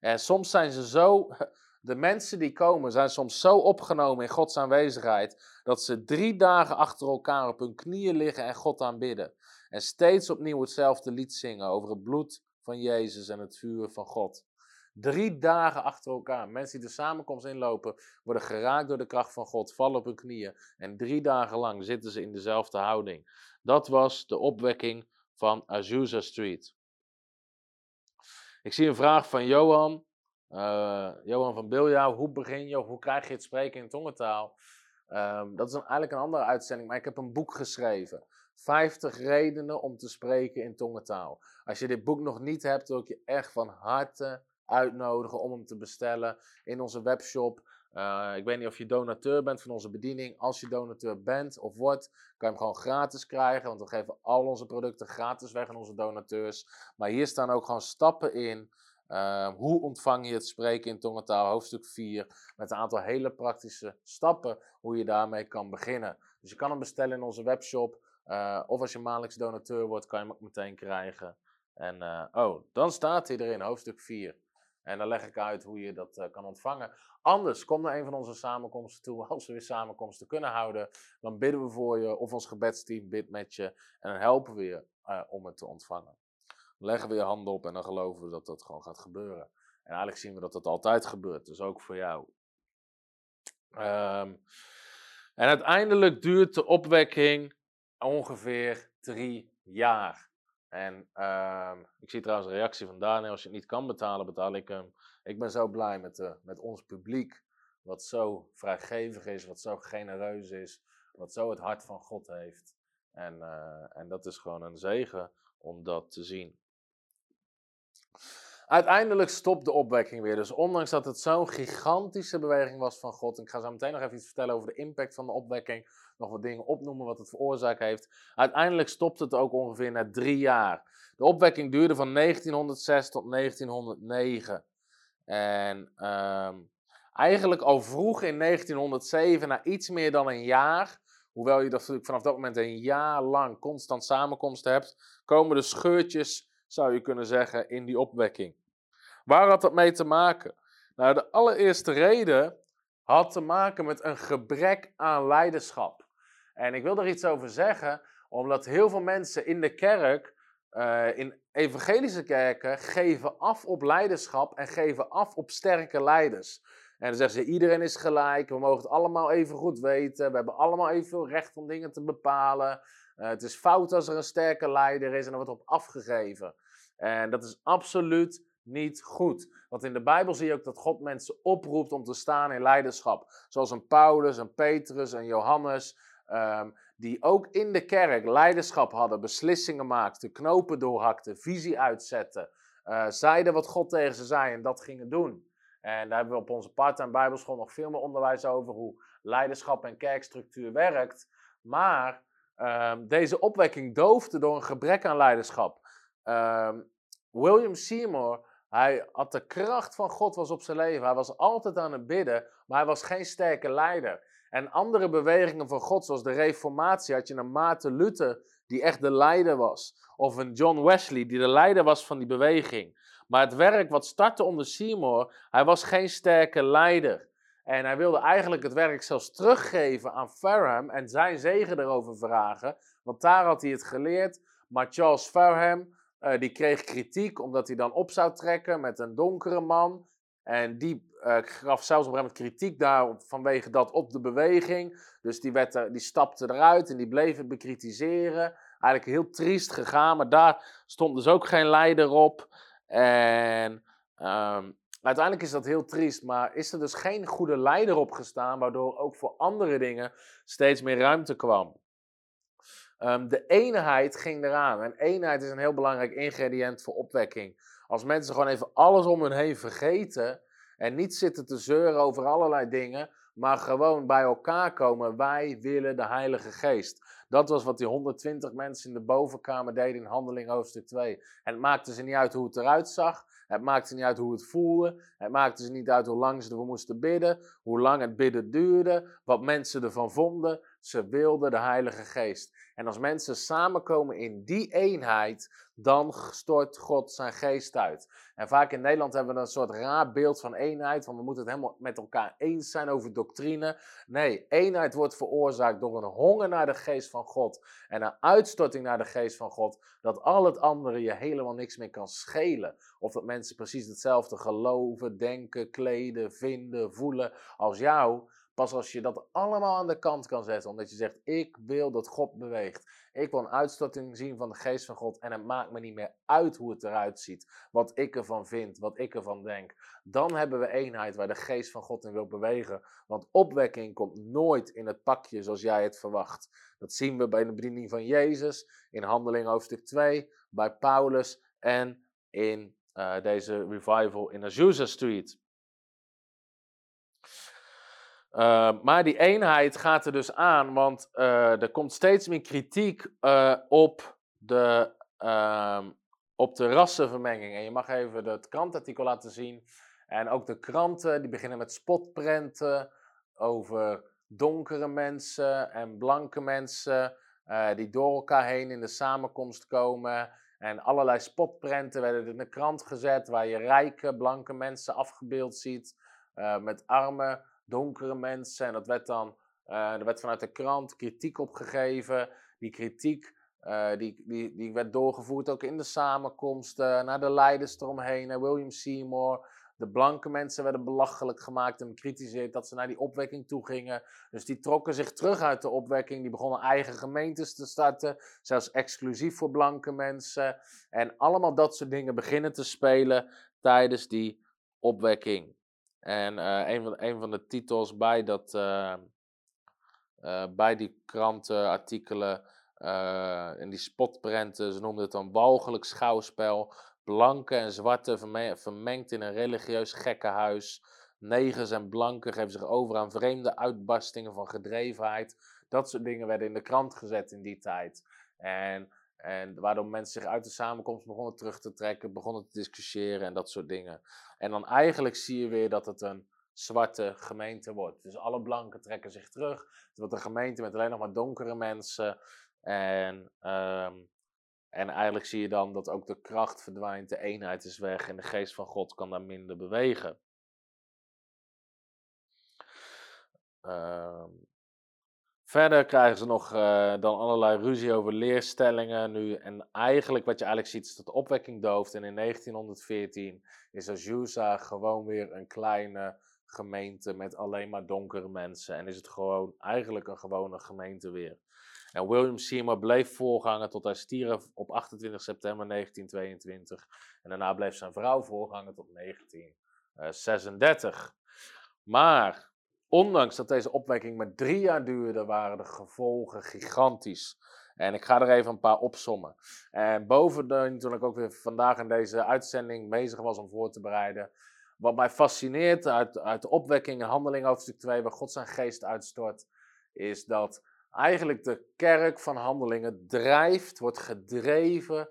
En soms zijn ze zo, de mensen die komen, zijn soms zo opgenomen in Gods aanwezigheid, dat ze drie dagen achter elkaar op hun knieën liggen en God aanbidden. En steeds opnieuw hetzelfde lied zingen over het bloed van Jezus en het vuur van God. Drie dagen achter elkaar. Mensen die de samenkomst inlopen, worden geraakt door de kracht van God, vallen op hun knieën. En drie dagen lang zitten ze in dezelfde houding. Dat was de opwekking van Azusa Street. Ik zie een vraag van Johan. Uh, Johan van Biljouw, hoe begin je of hoe krijg je het spreken in tongentaal? Um, dat is een, eigenlijk een andere uitzending, maar ik heb een boek geschreven. 50 redenen om te spreken in tongentaal. Als je dit boek nog niet hebt, wil ik je echt van harte uitnodigen om hem te bestellen in onze webshop. Uh, ik weet niet of je donateur bent van onze bediening. Als je donateur bent of wordt, kan je hem gewoon gratis krijgen. Want we geven al onze producten gratis weg aan onze donateurs. Maar hier staan ook gewoon stappen in. Uh, hoe ontvang je het spreken in tongentaal, hoofdstuk 4. Met een aantal hele praktische stappen hoe je daarmee kan beginnen. Dus je kan hem bestellen in onze webshop. Uh, of als je maandelijks donateur wordt, kan je hem ook meteen krijgen. En oh, dan staat hij erin, hoofdstuk 4. En dan leg ik uit hoe je dat uh, kan ontvangen. Anders, kom naar een van onze samenkomsten toe. Als we weer samenkomsten kunnen houden, dan bidden we voor je of ons gebedsteam bidt met je. En dan helpen we je uh, om het te ontvangen. Leggen we je handen op en dan geloven we dat dat gewoon gaat gebeuren. En eigenlijk zien we dat dat altijd gebeurt, dus ook voor jou. Um, en uiteindelijk duurt de opwekking ongeveer drie jaar. En uh, ik zie trouwens een reactie van Daniel, als je het niet kan betalen, betaal ik hem. Ik ben zo blij met, uh, met ons publiek, wat zo vrijgevig is, wat zo genereus is, wat zo het hart van God heeft. En, uh, en dat is gewoon een zegen om dat te zien. Uiteindelijk stopt de opwekking weer. Dus ondanks dat het zo'n gigantische beweging was van God. En ik ga zo meteen nog even iets vertellen over de impact van de opwekking nog wat dingen opnoemen wat het veroorzaakt heeft. Uiteindelijk stopt het ook ongeveer na drie jaar. De opwekking duurde van 1906 tot 1909. En um, eigenlijk al vroeg in 1907, na iets meer dan een jaar, hoewel je dat vanaf dat moment een jaar lang constant samenkomst hebt, komen de scheurtjes, zou je kunnen zeggen, in die opwekking. Waar had dat mee te maken? Nou, de allereerste reden had te maken met een gebrek aan leiderschap. En ik wil er iets over zeggen, omdat heel veel mensen in de kerk, uh, in evangelische kerken, geven af op leiderschap en geven af op sterke leiders. En dan zeggen ze, iedereen is gelijk, we mogen het allemaal even goed weten, we hebben allemaal evenveel recht om dingen te bepalen. Uh, het is fout als er een sterke leider is en er wordt op afgegeven. En dat is absoluut niet goed. Want in de Bijbel zie je ook dat God mensen oproept om te staan in leiderschap. Zoals een Paulus, een Petrus, en Johannes. Ehm, die ook in de kerk leiderschap hadden, beslissingen maakten, knopen doorhakten, visie uitzetten. Uh, zeiden wat God tegen ze zei en dat gingen doen. En daar hebben we op onze part-time Bijbelschool nog veel meer onderwijs over hoe leiderschap en kerkstructuur werkt. Maar um, deze opwekking doofde door een gebrek aan leiderschap. Um, William Seymour hij had de kracht van God was op zijn leven. Hij was altijd aan het bidden, maar hij was geen sterke leider. En andere bewegingen van God, zoals de Reformatie, had je een Maarten Luther die echt de leider was. Of een John Wesley die de leider was van die beweging. Maar het werk wat startte onder Seymour, hij was geen sterke leider. En hij wilde eigenlijk het werk zelfs teruggeven aan Farham en zijn zegen erover vragen. Want daar had hij het geleerd. Maar Charles Farham, uh, die kreeg kritiek omdat hij dan op zou trekken met een donkere man. En die uh, gaf zelfs op een moment kritiek daar vanwege dat op de beweging. Dus die, werd er, die stapte eruit en die bleef het bekritiseren. Eigenlijk heel triest gegaan, maar daar stond dus ook geen leider op. En um, uiteindelijk is dat heel triest, maar is er dus geen goede leider opgestaan, waardoor ook voor andere dingen steeds meer ruimte kwam. Um, de eenheid ging eraan. En eenheid is een heel belangrijk ingrediënt voor opwekking. Als mensen gewoon even alles om hun heen vergeten en niet zitten te zeuren over allerlei dingen, maar gewoon bij elkaar komen. Wij willen de Heilige Geest. Dat was wat die 120 mensen in de bovenkamer deden in Handeling hoofdstuk 2. En het maakte ze niet uit hoe het eruit zag. Het maakte niet uit hoe het voelde. Het maakte ze niet uit hoe lang ze ervoor moesten bidden. Hoe lang het bidden duurde. Wat mensen ervan vonden. Ze wilden de Heilige Geest. En als mensen samenkomen in die eenheid, dan stort God zijn geest uit. En vaak in Nederland hebben we een soort raar beeld van eenheid, van we moeten het helemaal met elkaar eens zijn over doctrine. Nee, eenheid wordt veroorzaakt door een honger naar de geest van God en een uitstorting naar de geest van God, dat al het andere je helemaal niks meer kan schelen. Of dat mensen precies hetzelfde geloven, denken, kleden, vinden, voelen als jou. Pas als je dat allemaal aan de kant kan zetten, omdat je zegt: Ik wil dat God beweegt. Ik wil een uitstorting zien van de geest van God. En het maakt me niet meer uit hoe het eruit ziet. Wat ik ervan vind, wat ik ervan denk. Dan hebben we eenheid waar de geest van God in wil bewegen. Want opwekking komt nooit in het pakje zoals jij het verwacht. Dat zien we bij de bediening van Jezus, in Handeling hoofdstuk 2, bij Paulus en in uh, deze revival in Azusa Street. Uh, maar die eenheid gaat er dus aan, want uh, er komt steeds meer kritiek uh, op, de, ehm, op de rassenvermenging. En je mag even het krantartikel laten zien. En ook de kranten, die beginnen met spotprenten over donkere mensen en blanke mensen, die door elkaar heen in de samenkomst komen. En allerlei spotprenten werden in de krant gezet, waar je rijke, blanke mensen afgebeeld ziet, met armen donkere mensen. En dat werd dan, uh, er werd vanuit de krant kritiek opgegeven. Die kritiek uh, die, die, die werd doorgevoerd ook in de samenkomsten, naar de leiders eromheen, naar William Seymour. De blanke mensen werden belachelijk gemaakt en bekritiseerd dat ze naar die opwekking toe gingen. Dus die trokken zich terug uit de opwekking. Die begonnen eigen gemeentes te starten, zelfs exclusief voor blanke mensen. En allemaal dat soort dingen beginnen te spelen tijdens die opwekking. En uh, een, van, een van de titels bij, dat, uh, uh, bij die krantenartikelen en die spotprenten, ze noemden het een walgelijk schouwspel. Blanke en zwarte vermengd in een religieus gekkenhuis. Negers en blanken geven zich over aan vreemde uitbarstingen van gedrevenheid. Dat soort dingen werden in de krant gezet in die tijd. En en waardoor mensen zich uit de samenkomst begonnen terug te trekken, begonnen te discussiëren en dat soort dingen. En dan eigenlijk zie je weer dat het een zwarte gemeente wordt. Dus alle blanken trekken zich terug. Het wordt een gemeente met alleen nog maar donkere mensen. En, ehm, en eigenlijk zie je dan dat ook de kracht verdwijnt, de eenheid is weg en de geest van God kan daar minder bewegen. Ehm, verder krijgen ze nog uh, dan allerlei ruzie over leerstellingen nu. En eigenlijk wat je eigenlijk ziet is dat de opwekking dooft. En in 1914 is Azusa gewoon weer een kleine gemeente met alleen maar donkere mensen. En is het gewoon eigenlijk een gewone gemeente weer. En William Seymour bleef voorganger tot hij stierf op 28 september 1922. En daarna bleef zijn vrouw voorganger tot 1936. Maar ondanks dat deze opwekking maar drie jaar duurde, waren de gevolgen gigantisch. En ik ga er even een paar opsommen. En bovendien, toen ik ook weer vandaag in deze uitzending bezig was om voor te bereiden. Wat mij fascineert uit, uit de opwekking en handeling hoofdstuk 2, waar God zijn geest uitstort, is dat eigenlijk de kerk van handelingen drijft, wordt gedreven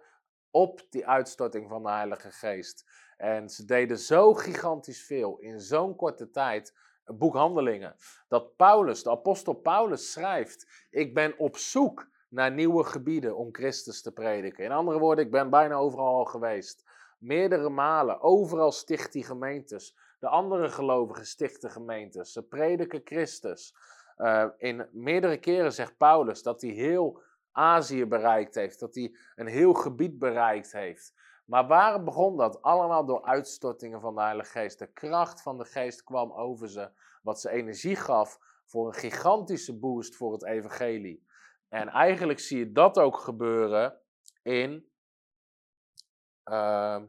op die uitstorting van de Heilige Geest. En ze deden zo gigantisch veel in zo'n korte tijd, boek Handelingen, dat Paulus, de apostel Paulus, schrijft: Ik ben op zoek naar nieuwe gebieden om Christus te prediken. In andere woorden, ik ben bijna overal al geweest. Meerdere malen, overal sticht die gemeentes. De andere gelovigen stichten gemeentes. Ze prediken Christus. Uh, in meerdere keren zegt Paulus dat hij heel Azië bereikt heeft, dat hij een heel gebied bereikt heeft. Maar waar begon dat? Allemaal door uitstortingen van de Heilige Geest. De kracht van de Geest kwam over ze, wat ze energie gaf voor een gigantische boost voor het evangelie. En eigenlijk zie je dat ook gebeuren in, uh,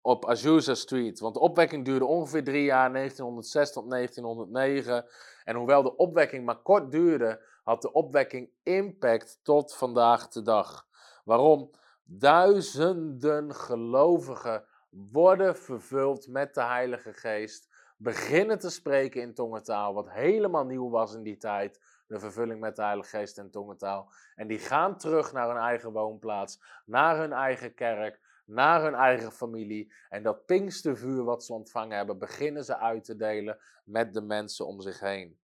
op Azusa Street. Want de opwekking duurde ongeveer drie jaar, 1906 tot 1909. En hoewel de opwekking maar kort duurde, had de opwekking impact tot vandaag de dag. Waarom? Duizenden gelovigen worden vervuld met de Heilige Geest, beginnen te spreken in tongentaal, wat helemaal nieuw was in die tijd. De vervulling met de Heilige Geest en tongentaal. En die gaan terug naar hun eigen woonplaats, naar hun eigen kerk, naar hun eigen familie. En dat Pinkstervuur wat ze ontvangen hebben, beginnen ze uit te delen met de mensen om zich heen.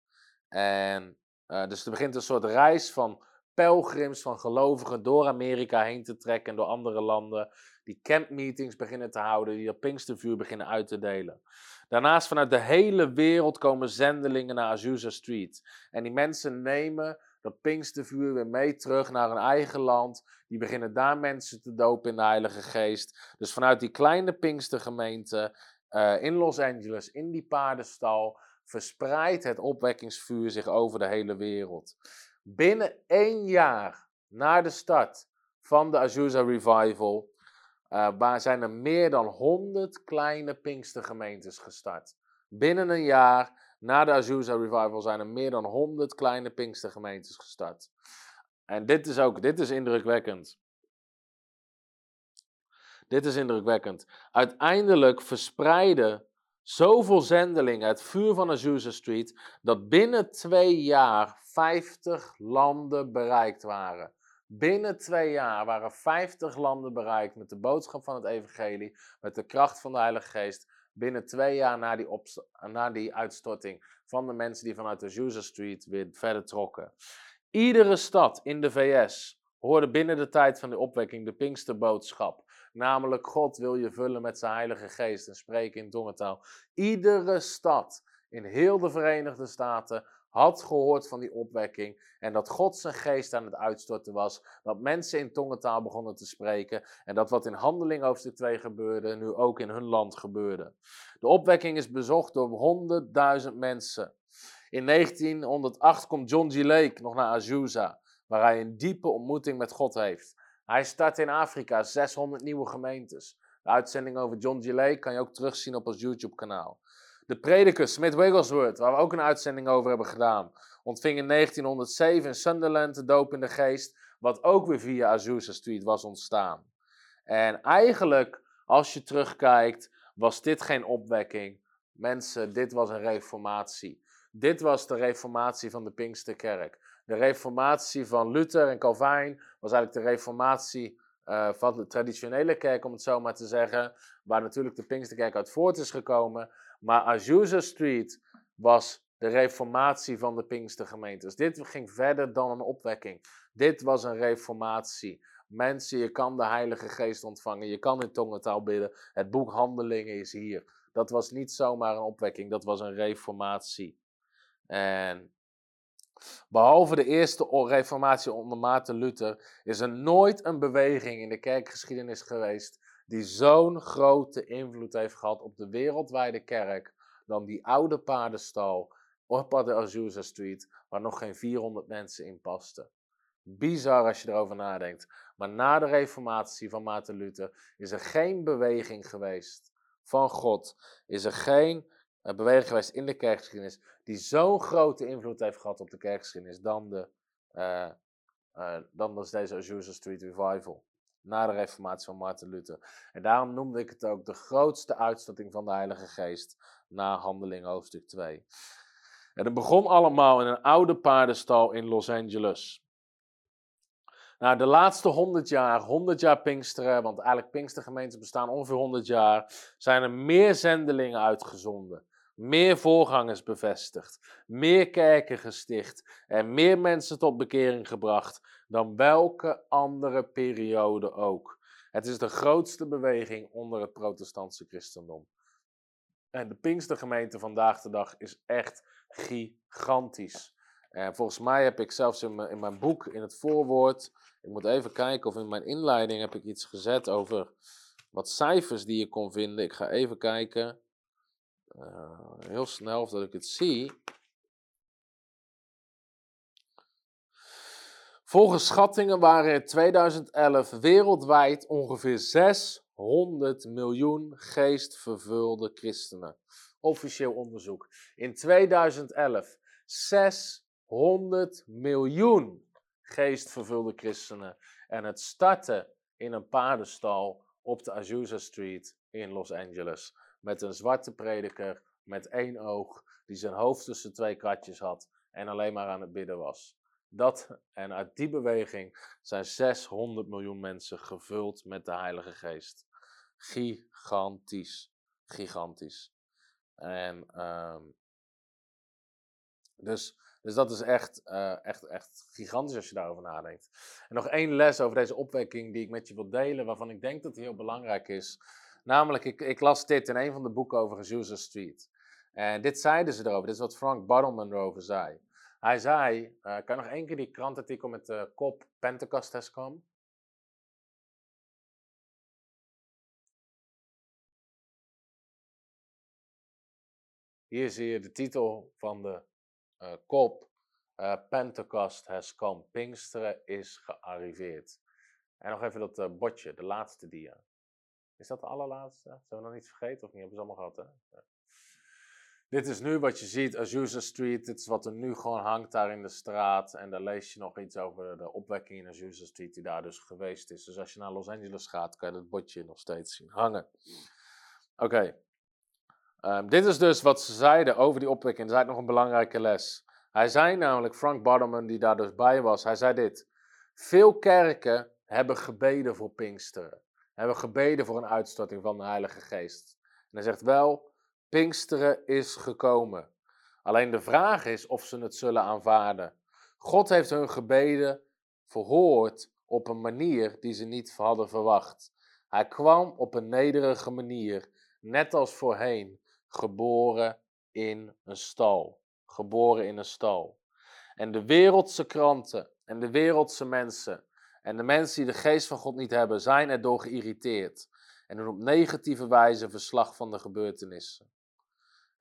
En uh, dus er begint een soort reis van pelgrims, van gelovigen door Amerika heen te trekken en door andere landen. Die campmeetings beginnen te houden, die dat Pinkstervuur beginnen uit te delen. Daarnaast vanuit de hele wereld komen zendelingen naar Azusa Street. En die mensen nemen dat Pinkstervuur weer mee terug naar hun eigen land. Die beginnen daar mensen te dopen in de Heilige Geest. Dus vanuit die kleine Pinkstergemeente uh, in Los Angeles, in die paardenstal, verspreidt het opwekkingsvuur zich over de hele wereld. Binnen één jaar na de start van de Azusa Revival uh, zijn er meer dan 100 kleine Pinkstergemeentes gestart. Binnen een jaar na de Azusa Revival zijn er meer dan 100 kleine Pinkstergemeentes gestart. En dit is ook, dit is indrukwekkend. Dit is indrukwekkend. Uiteindelijk verspreiden zoveel zendelingen het vuur van Azusa Street dat binnen twee jaar 50 landen bereikt waren. Binnen twee jaar waren 50 landen bereikt met de boodschap van het evangelie, met de kracht van de Heilige Geest binnen twee jaar na die, na die uitstorting van de mensen die vanuit de Azusa Street weer verder trokken. Iedere stad in de VS hoorde binnen de tijd van de opwekking de Pinksterboodschap. Namelijk, God wil je vullen met zijn Heilige Geest en spreken in tongentaal. Iedere stad in heel de Verenigde Staten had gehoord van die opwekking en dat God zijn geest aan het uitstorten was, dat mensen in tongentaal begonnen te spreken en dat wat in Handeling hoofdstuk 2 gebeurde, nu ook in hun land gebeurde. De opwekking is bezocht door 100.000 mensen. In 1908 komt John G. Lake nog naar Azusa, waar hij een diepe ontmoeting met God heeft. Hij start in Afrika 600 nieuwe gemeentes. De uitzending over John G. Lake kan je ook terugzien op ons YouTube-kanaal. De prediker Smith Wigglesworth, waar we ook een uitzending over hebben gedaan, ontving in 1907 in Sunderland de doop in de geest, wat ook weer via Azusa Street was ontstaan. En eigenlijk, als je terugkijkt, was dit geen opwekking. Mensen, dit was een reformatie. Dit was de reformatie van de Pinksterkerk. De reformatie van Luther en Calvijn was eigenlijk de reformatie eh, van de traditionele kerk, om het zo maar te zeggen, waar natuurlijk de Pinksterkerk uit voort is gekomen. Maar Azusa Street was de reformatie van de Pinkstergemeentes. Dit ging verder dan een opwekking. Dit was een reformatie. Mensen, je kan de Heilige Geest ontvangen, je kan in tongentaal bidden. Het boek Handelingen is hier. Dat was niet zomaar een opwekking, dat was een reformatie. En behalve de eerste reformatie onder Maarten Luther, is er nooit een beweging in de kerkgeschiedenis geweest die zo'n grote invloed heeft gehad op de wereldwijde kerk dan die oude paardenstal op de Azusa Street, waar nog geen 400 mensen in pasten. Bizar als je erover nadenkt. Maar na de reformatie van Maarten Luther is er geen beweging geweest van God. Is er geen uh, beweging geweest in de kerkgeschiedenis die zo'n grote invloed heeft gehad op de kerkgeschiedenis dan, de, uh, uh, dan was deze Azusa Street Revival. Na de reformatie van Maarten Luther. En daarom noemde ik het ook de grootste uitstorting van de Heilige Geest na Handeling hoofdstuk 2. En het begon allemaal in een oude paardenstal in Los Angeles. Nou, de laatste 100 jaar, 100 jaar Pinksteren, want eigenlijk Pinkstergemeenten bestaan ongeveer 100 jaar, zijn er meer zendelingen uitgezonden. Meer voorgangers bevestigd, meer kerken gesticht en meer mensen tot bekering gebracht dan welke andere periode ook. Het is de grootste beweging onder het protestantse christendom. En de Pinkstergemeente vandaag de dag is echt gigantisch. En volgens mij heb ik zelfs in mijn, in mijn boek, in het voorwoord, ik moet even kijken of in mijn inleiding heb ik iets gezet over wat cijfers die je kon vinden. Ik ga even kijken, uh, heel snel, of dat ik het zie. Volgens schattingen waren in 2011 wereldwijd ongeveer 600 miljoen geestvervulde christenen. Officieel onderzoek. In 2011 600 miljoen geestvervulde christenen. En het starten in een paardenstal op de Azusa Street in Los Angeles. Met een zwarte prediker met één oog, die zijn hoofd tussen twee kratjes had en alleen maar aan het bidden was. Dat, en uit die beweging zijn 600 miljoen mensen gevuld met de Heilige Geest. Gigantisch. Gigantisch. En um, dus, dus dat is echt, uh, echt, echt gigantisch als je daarover nadenkt. En nog één les over deze opwekking die ik met je wil delen, waarvan ik denk dat die heel belangrijk is. Namelijk, ik, ik las dit in een van de boeken over Azusa Street. En dit zeiden ze erover, dit is wat Frank Bartleman erover zei. Hij zei, uh, kan nog één keer die krantartikel met de kop Pentecost has come? Hier zie je de titel van de uh, kop. Uh, Pentecost has come. Pinksteren is gearriveerd. En nog even dat bordje, de laatste dia. Is dat de allerlaatste? Zijn we nog iets vergeten of niet? Hebben ze allemaal gehad, hè? Dit is nu wat je ziet, Azusa Street. Dit is wat er nu gewoon hangt daar in de straat. En daar lees je nog iets over de opwekking in Azusa Street die daar dus geweest is. Dus als je naar Los Angeles gaat, kan je dat bordje nog steeds zien hangen. Oké. Um, dit is dus wat ze zeiden over die opwekking. Dat is nog een belangrijke les. Hij zei namelijk, Frank Bartleman, die daar dus bij was, hij zei dit. Veel kerken hebben gebeden voor Pinksteren. Hebben gebeden voor een uitstorting van de Heilige Geest. En hij zegt wel, Pinksteren is gekomen. Alleen de vraag is of ze het zullen aanvaarden. God heeft hun gebeden verhoord op een manier die ze niet hadden verwacht. Hij kwam op een nederige manier, net als voorheen, geboren in een stal. Geboren in een stal. En de wereldse kranten en de wereldse mensen en de mensen die de geest van God niet hebben, zijn erdoor geïrriteerd. En doen op negatieve wijze verslag van de gebeurtenissen.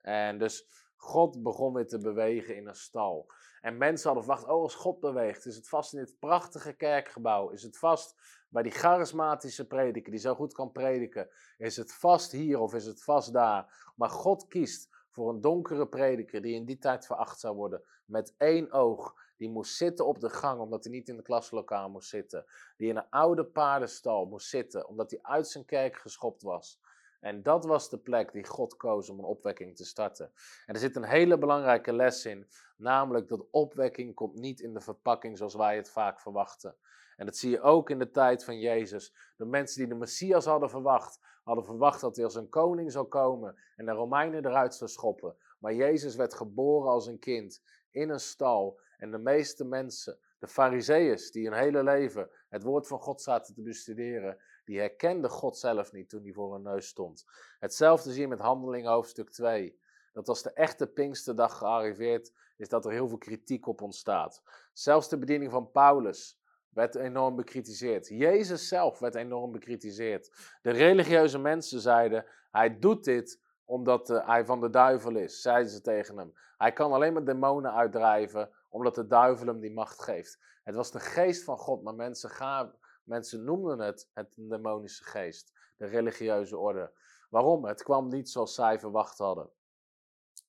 En dus God begon weer te bewegen in een stal. En mensen hadden verwacht, oh als God beweegt, is het vast in dit prachtige kerkgebouw, is het vast bij die charismatische prediker die zo goed kan prediken, is het vast hier of is het vast daar. Maar God kiest voor een donkere prediker die in die tijd veracht zou worden, met één oog. Die moest zitten op de gang omdat hij niet in de klaslokaal moest zitten. Die in een oude paardenstal moest zitten omdat hij uit zijn kerk geschopt was. En dat was de plek die God koos om een opwekking te starten. En er zit een hele belangrijke les in, namelijk dat opwekking komt niet in de verpakking zoals wij het vaak verwachten. En dat zie je ook in de tijd van Jezus. De mensen die de Messias hadden verwacht, hadden verwacht dat hij als een koning zou komen en de Romeinen eruit zou schoppen. Maar Jezus werd geboren als een kind in een stal. En de meeste mensen, de Fariseeërs, die hun hele leven het woord van God zaten te bestuderen, die herkenden God zelf niet toen hij voor hun neus stond. Hetzelfde zie je met Handelingen hoofdstuk 2. Dat als de echte Pinksterdag gearriveerd is, dat er heel veel kritiek op ontstaat. Zelfs de bediening van Paulus werd enorm bekritiseerd. Jezus zelf werd enorm bekritiseerd. De religieuze mensen zeiden: Hij doet dit omdat uh, hij van de duivel is, zeiden ze tegen hem. Hij kan alleen maar demonen uitdrijven omdat de duivel hem die macht geeft. Het was de geest van God, maar mensen, mensen noemden het het demonische geest, de religieuze orde. Waarom? Het kwam niet zoals zij verwacht hadden.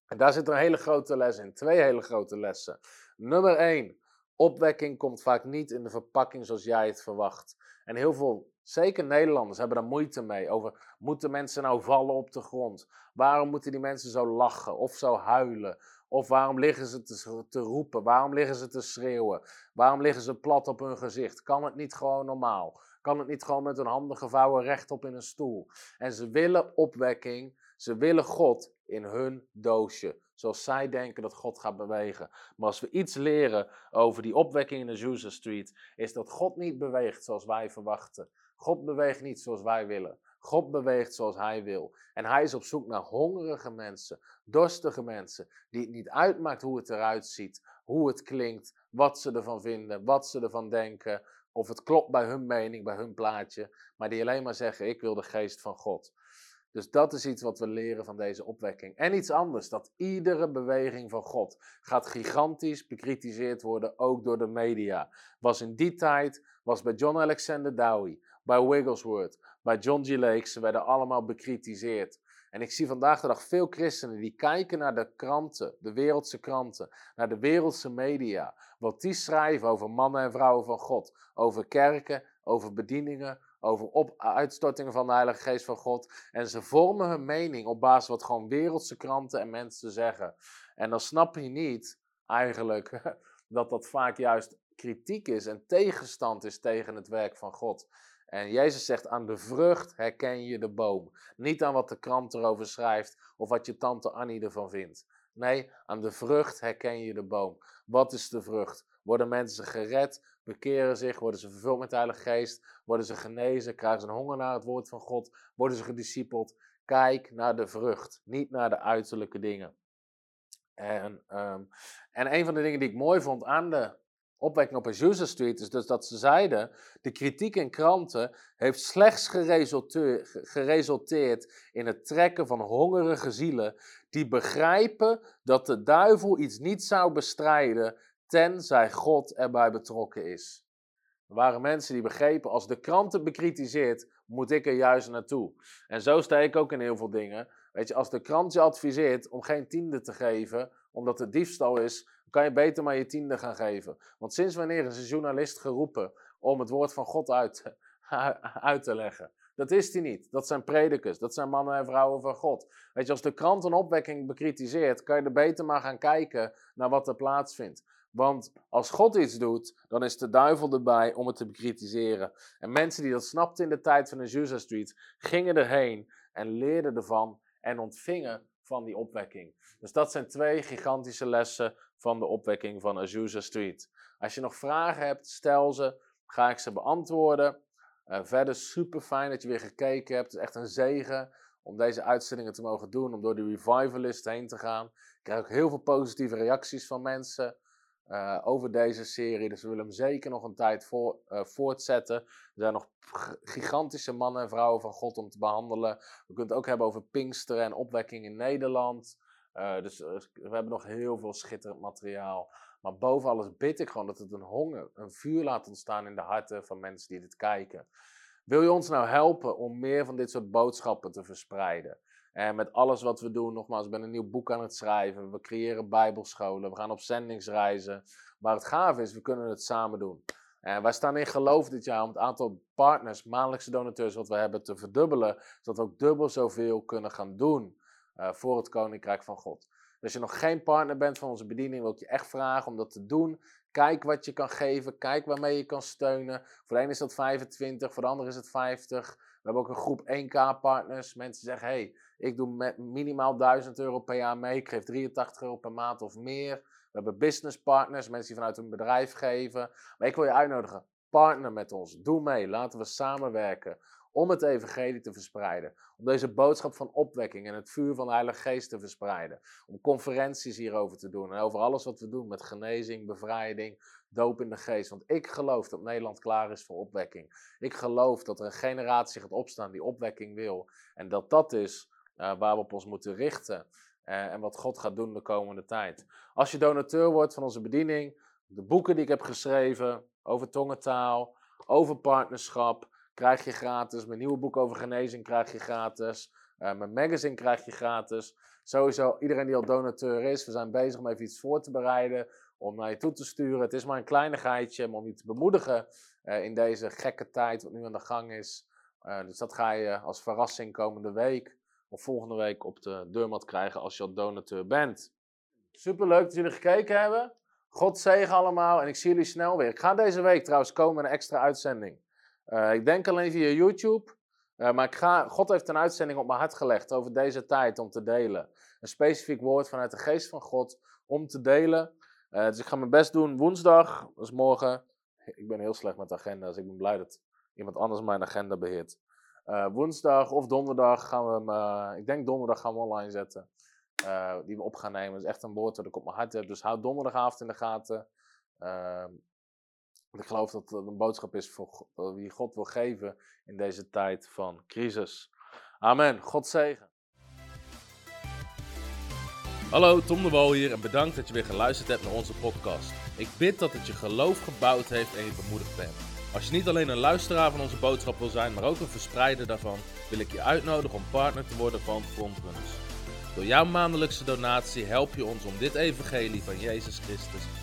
En daar zit een hele grote les in, twee hele grote lessen. Nummer één, opwekking komt vaak niet in de verpakking zoals jij het verwacht. En heel veel, zeker Nederlanders, hebben daar moeite mee. Over, moeten mensen nou vallen op de grond? Waarom moeten die mensen zo lachen of zo huilen? Of waarom liggen ze te, roepen? Waarom liggen ze te schreeuwen? Waarom liggen ze plat op hun gezicht? Kan het niet gewoon normaal? Kan het niet gewoon met hun handen gevouwen rechtop in een stoel? En ze willen opwekking, ze willen God in hun doosje. Zoals zij denken dat God gaat bewegen. Maar als we iets leren over die opwekking in de Azusa Street, is dat God niet beweegt zoals wij verwachten. God beweegt niet zoals wij willen. God beweegt zoals Hij wil. En Hij is op zoek naar hongerige mensen, dorstige mensen, die het niet uitmaakt hoe het eruit ziet, hoe het klinkt, wat ze ervan vinden, wat ze ervan denken, of het klopt bij hun mening, bij hun plaatje, maar die alleen maar zeggen: Ik wil de geest van God. Dus dat is iets wat we leren van deze opwekking. En iets anders, dat iedere beweging van God gaat gigantisch bekritiseerd worden, ook door de media. Was in die tijd, was bij John Alexander Dowie, bij Wigglesworth, bij John G. Lake, ze werden allemaal bekritiseerd. En ik zie vandaag de dag veel christenen die kijken naar de kranten, de wereldse kranten, naar de wereldse media. Wat die schrijven over mannen en vrouwen van God, over kerken, over bedieningen, over op, uitstortingen van de Heilige Geest van God. En ze vormen hun mening op basis van wat gewoon wereldse kranten en mensen zeggen. En dan snap je niet eigenlijk dat dat vaak juist kritiek is en tegenstand is tegen het werk van God. En Jezus zegt, aan de vrucht herken je de boom. Niet aan wat de krant erover schrijft of wat je tante Annie ervan vindt. Nee, aan de vrucht herken je de boom. Wat is de vrucht? Worden mensen gered, bekeren zich, worden ze vervuld met de Heilige Geest, worden ze genezen, krijgen ze een honger naar het woord van God, worden ze gediscipeld. Kijk naar de vrucht, niet naar de uiterlijke dingen. En, um, en een van de dingen die ik mooi vond aan de opwekking op Azusa Street is dus dat ze zeiden: de kritiek in kranten heeft slechts geresulteerd in het trekken van hongerige zielen die begrijpen dat de duivel iets niet zou bestrijden tenzij God erbij betrokken is. Er waren mensen die begrepen, als de krant het bekritiseert, moet ik er juist naartoe. En zo sta ik ook in heel veel dingen. Weet je, als de krant je adviseert om geen tiende te geven, omdat het diefstal is, kan je beter maar je tiende gaan geven. Want sinds wanneer is een journalist geroepen om het woord van God uit, uit te leggen? Dat is hij niet. Dat zijn predikers. Dat zijn mannen en vrouwen van God. Weet je, als de krant een opwekking bekritiseert, kan je er beter maar gaan kijken naar wat er plaatsvindt. Want als God iets doet, dan is de duivel erbij om het te bekritiseren. En mensen die dat snapten in de tijd van de Azusa Street, gingen erheen en leerden ervan en ontvingen van die opwekking. Dus dat zijn twee gigantische lessen van de opwekking van Azusa Street. Als je nog vragen hebt, stel ze, ga ik ze beantwoorden. Uh, verder super fijn dat je weer gekeken hebt. Het is echt een zegen om deze uitzendingen te mogen doen, om door de revivalist heen te gaan. Ik krijg ook heel veel positieve reacties van mensen uh, over deze serie. Dus we willen hem zeker nog een tijd voor, uh, voortzetten. Er zijn nog gigantische mannen en vrouwen van God om te behandelen. We kunnen het ook hebben over Pinksteren en opwekking in Nederland. Uh, dus we hebben nog heel veel schitterend materiaal. Maar boven alles bid ik gewoon dat het een honger, een vuur laat ontstaan in de harten van mensen die dit kijken. Wil je ons nou helpen om meer van dit soort boodschappen te verspreiden? En met alles wat we doen, nogmaals, ik ben een nieuw boek aan het schrijven. We creëren bijbelscholen, we gaan op zendingsreizen. Maar het gaaf is, we kunnen het samen doen. En wij staan in geloof dit jaar om het aantal partners, maandelijkse donateurs wat we hebben te verdubbelen, zodat we ook dubbel zoveel kunnen gaan doen uh, voor het Koninkrijk van God. Als je nog geen partner bent van onze bediening, wil ik je echt vragen om dat te doen. Kijk wat je kan geven, kijk waarmee je kan steunen. Voor de een is dat 25, voor de ander is het 50. We hebben ook een groep 1K-partners. Mensen zeggen, hey, ik doe met minimaal 1000 euro per jaar mee. Ik geef 83 euro per maand of meer. We hebben business partners, mensen die vanuit hun bedrijf geven. Maar ik wil je uitnodigen, partner met ons. Doe mee, laten we samenwerken om het evangelie te verspreiden. Om deze boodschap van opwekking en het vuur van de Heilige Geest te verspreiden. Om conferenties hierover te doen en over alles wat we doen met genezing, bevrijding, doop in de geest. Want ik geloof dat Nederland klaar is voor opwekking. Ik geloof dat er een generatie gaat opstaan die opwekking wil. En dat dat is uh, waar we op ons moeten richten. Uh, en wat God gaat doen de komende tijd. Als je donateur wordt van onze bediening, de boeken die ik heb geschreven over tongentaal, over partnerschap, krijg je gratis. Mijn nieuwe boek over genezing krijg je gratis. Uh, mijn magazine krijg je gratis. Sowieso, iedereen die al donateur is, we zijn bezig om even iets voor te bereiden. Om naar je toe te sturen. Het is maar een kleinigheidje om je te bemoedigen uh, in deze gekke tijd wat nu aan de gang is. Uh, dus dat ga je als verrassing komende week of volgende week op de deurmat krijgen als je al donateur bent. Superleuk dat jullie gekeken hebben. God zegen allemaal en ik zie jullie snel weer. Ik ga deze week trouwens komen met een extra uitzending. Uh, ik denk alleen via YouTube. Uh, maar ik ga, God heeft een uitzending op mijn hart gelegd over deze tijd om te delen. Een specifiek woord vanuit de geest van God om te delen. Uh, dus ik ga mijn best doen woensdag, dat is morgen. Ik ben heel slecht met agenda's. Ik ben blij dat iemand anders mijn agenda beheert. woensdag of donderdag gaan we ik denk donderdag gaan we online zetten. die we op gaan nemen. Dat is echt een woord dat ik op mijn hart heb. Dus houd donderdagavond in de gaten. Ehm, ik geloof dat het een boodschap is voor wie God wil geven in deze tijd van crisis. Amen. God zegen. Hallo, Tom de Wol hier en bedankt dat je weer geluisterd hebt naar onze podcast. Ik bid dat het je geloof gebouwd heeft en je bemoedigd bent. Als je niet alleen een luisteraar van onze boodschap wil zijn, maar ook een verspreider daarvan, wil ik je uitnodigen om partner te worden van Frontrunners. Door jouw maandelijkse donatie help je ons om dit evangelie van Jezus Christus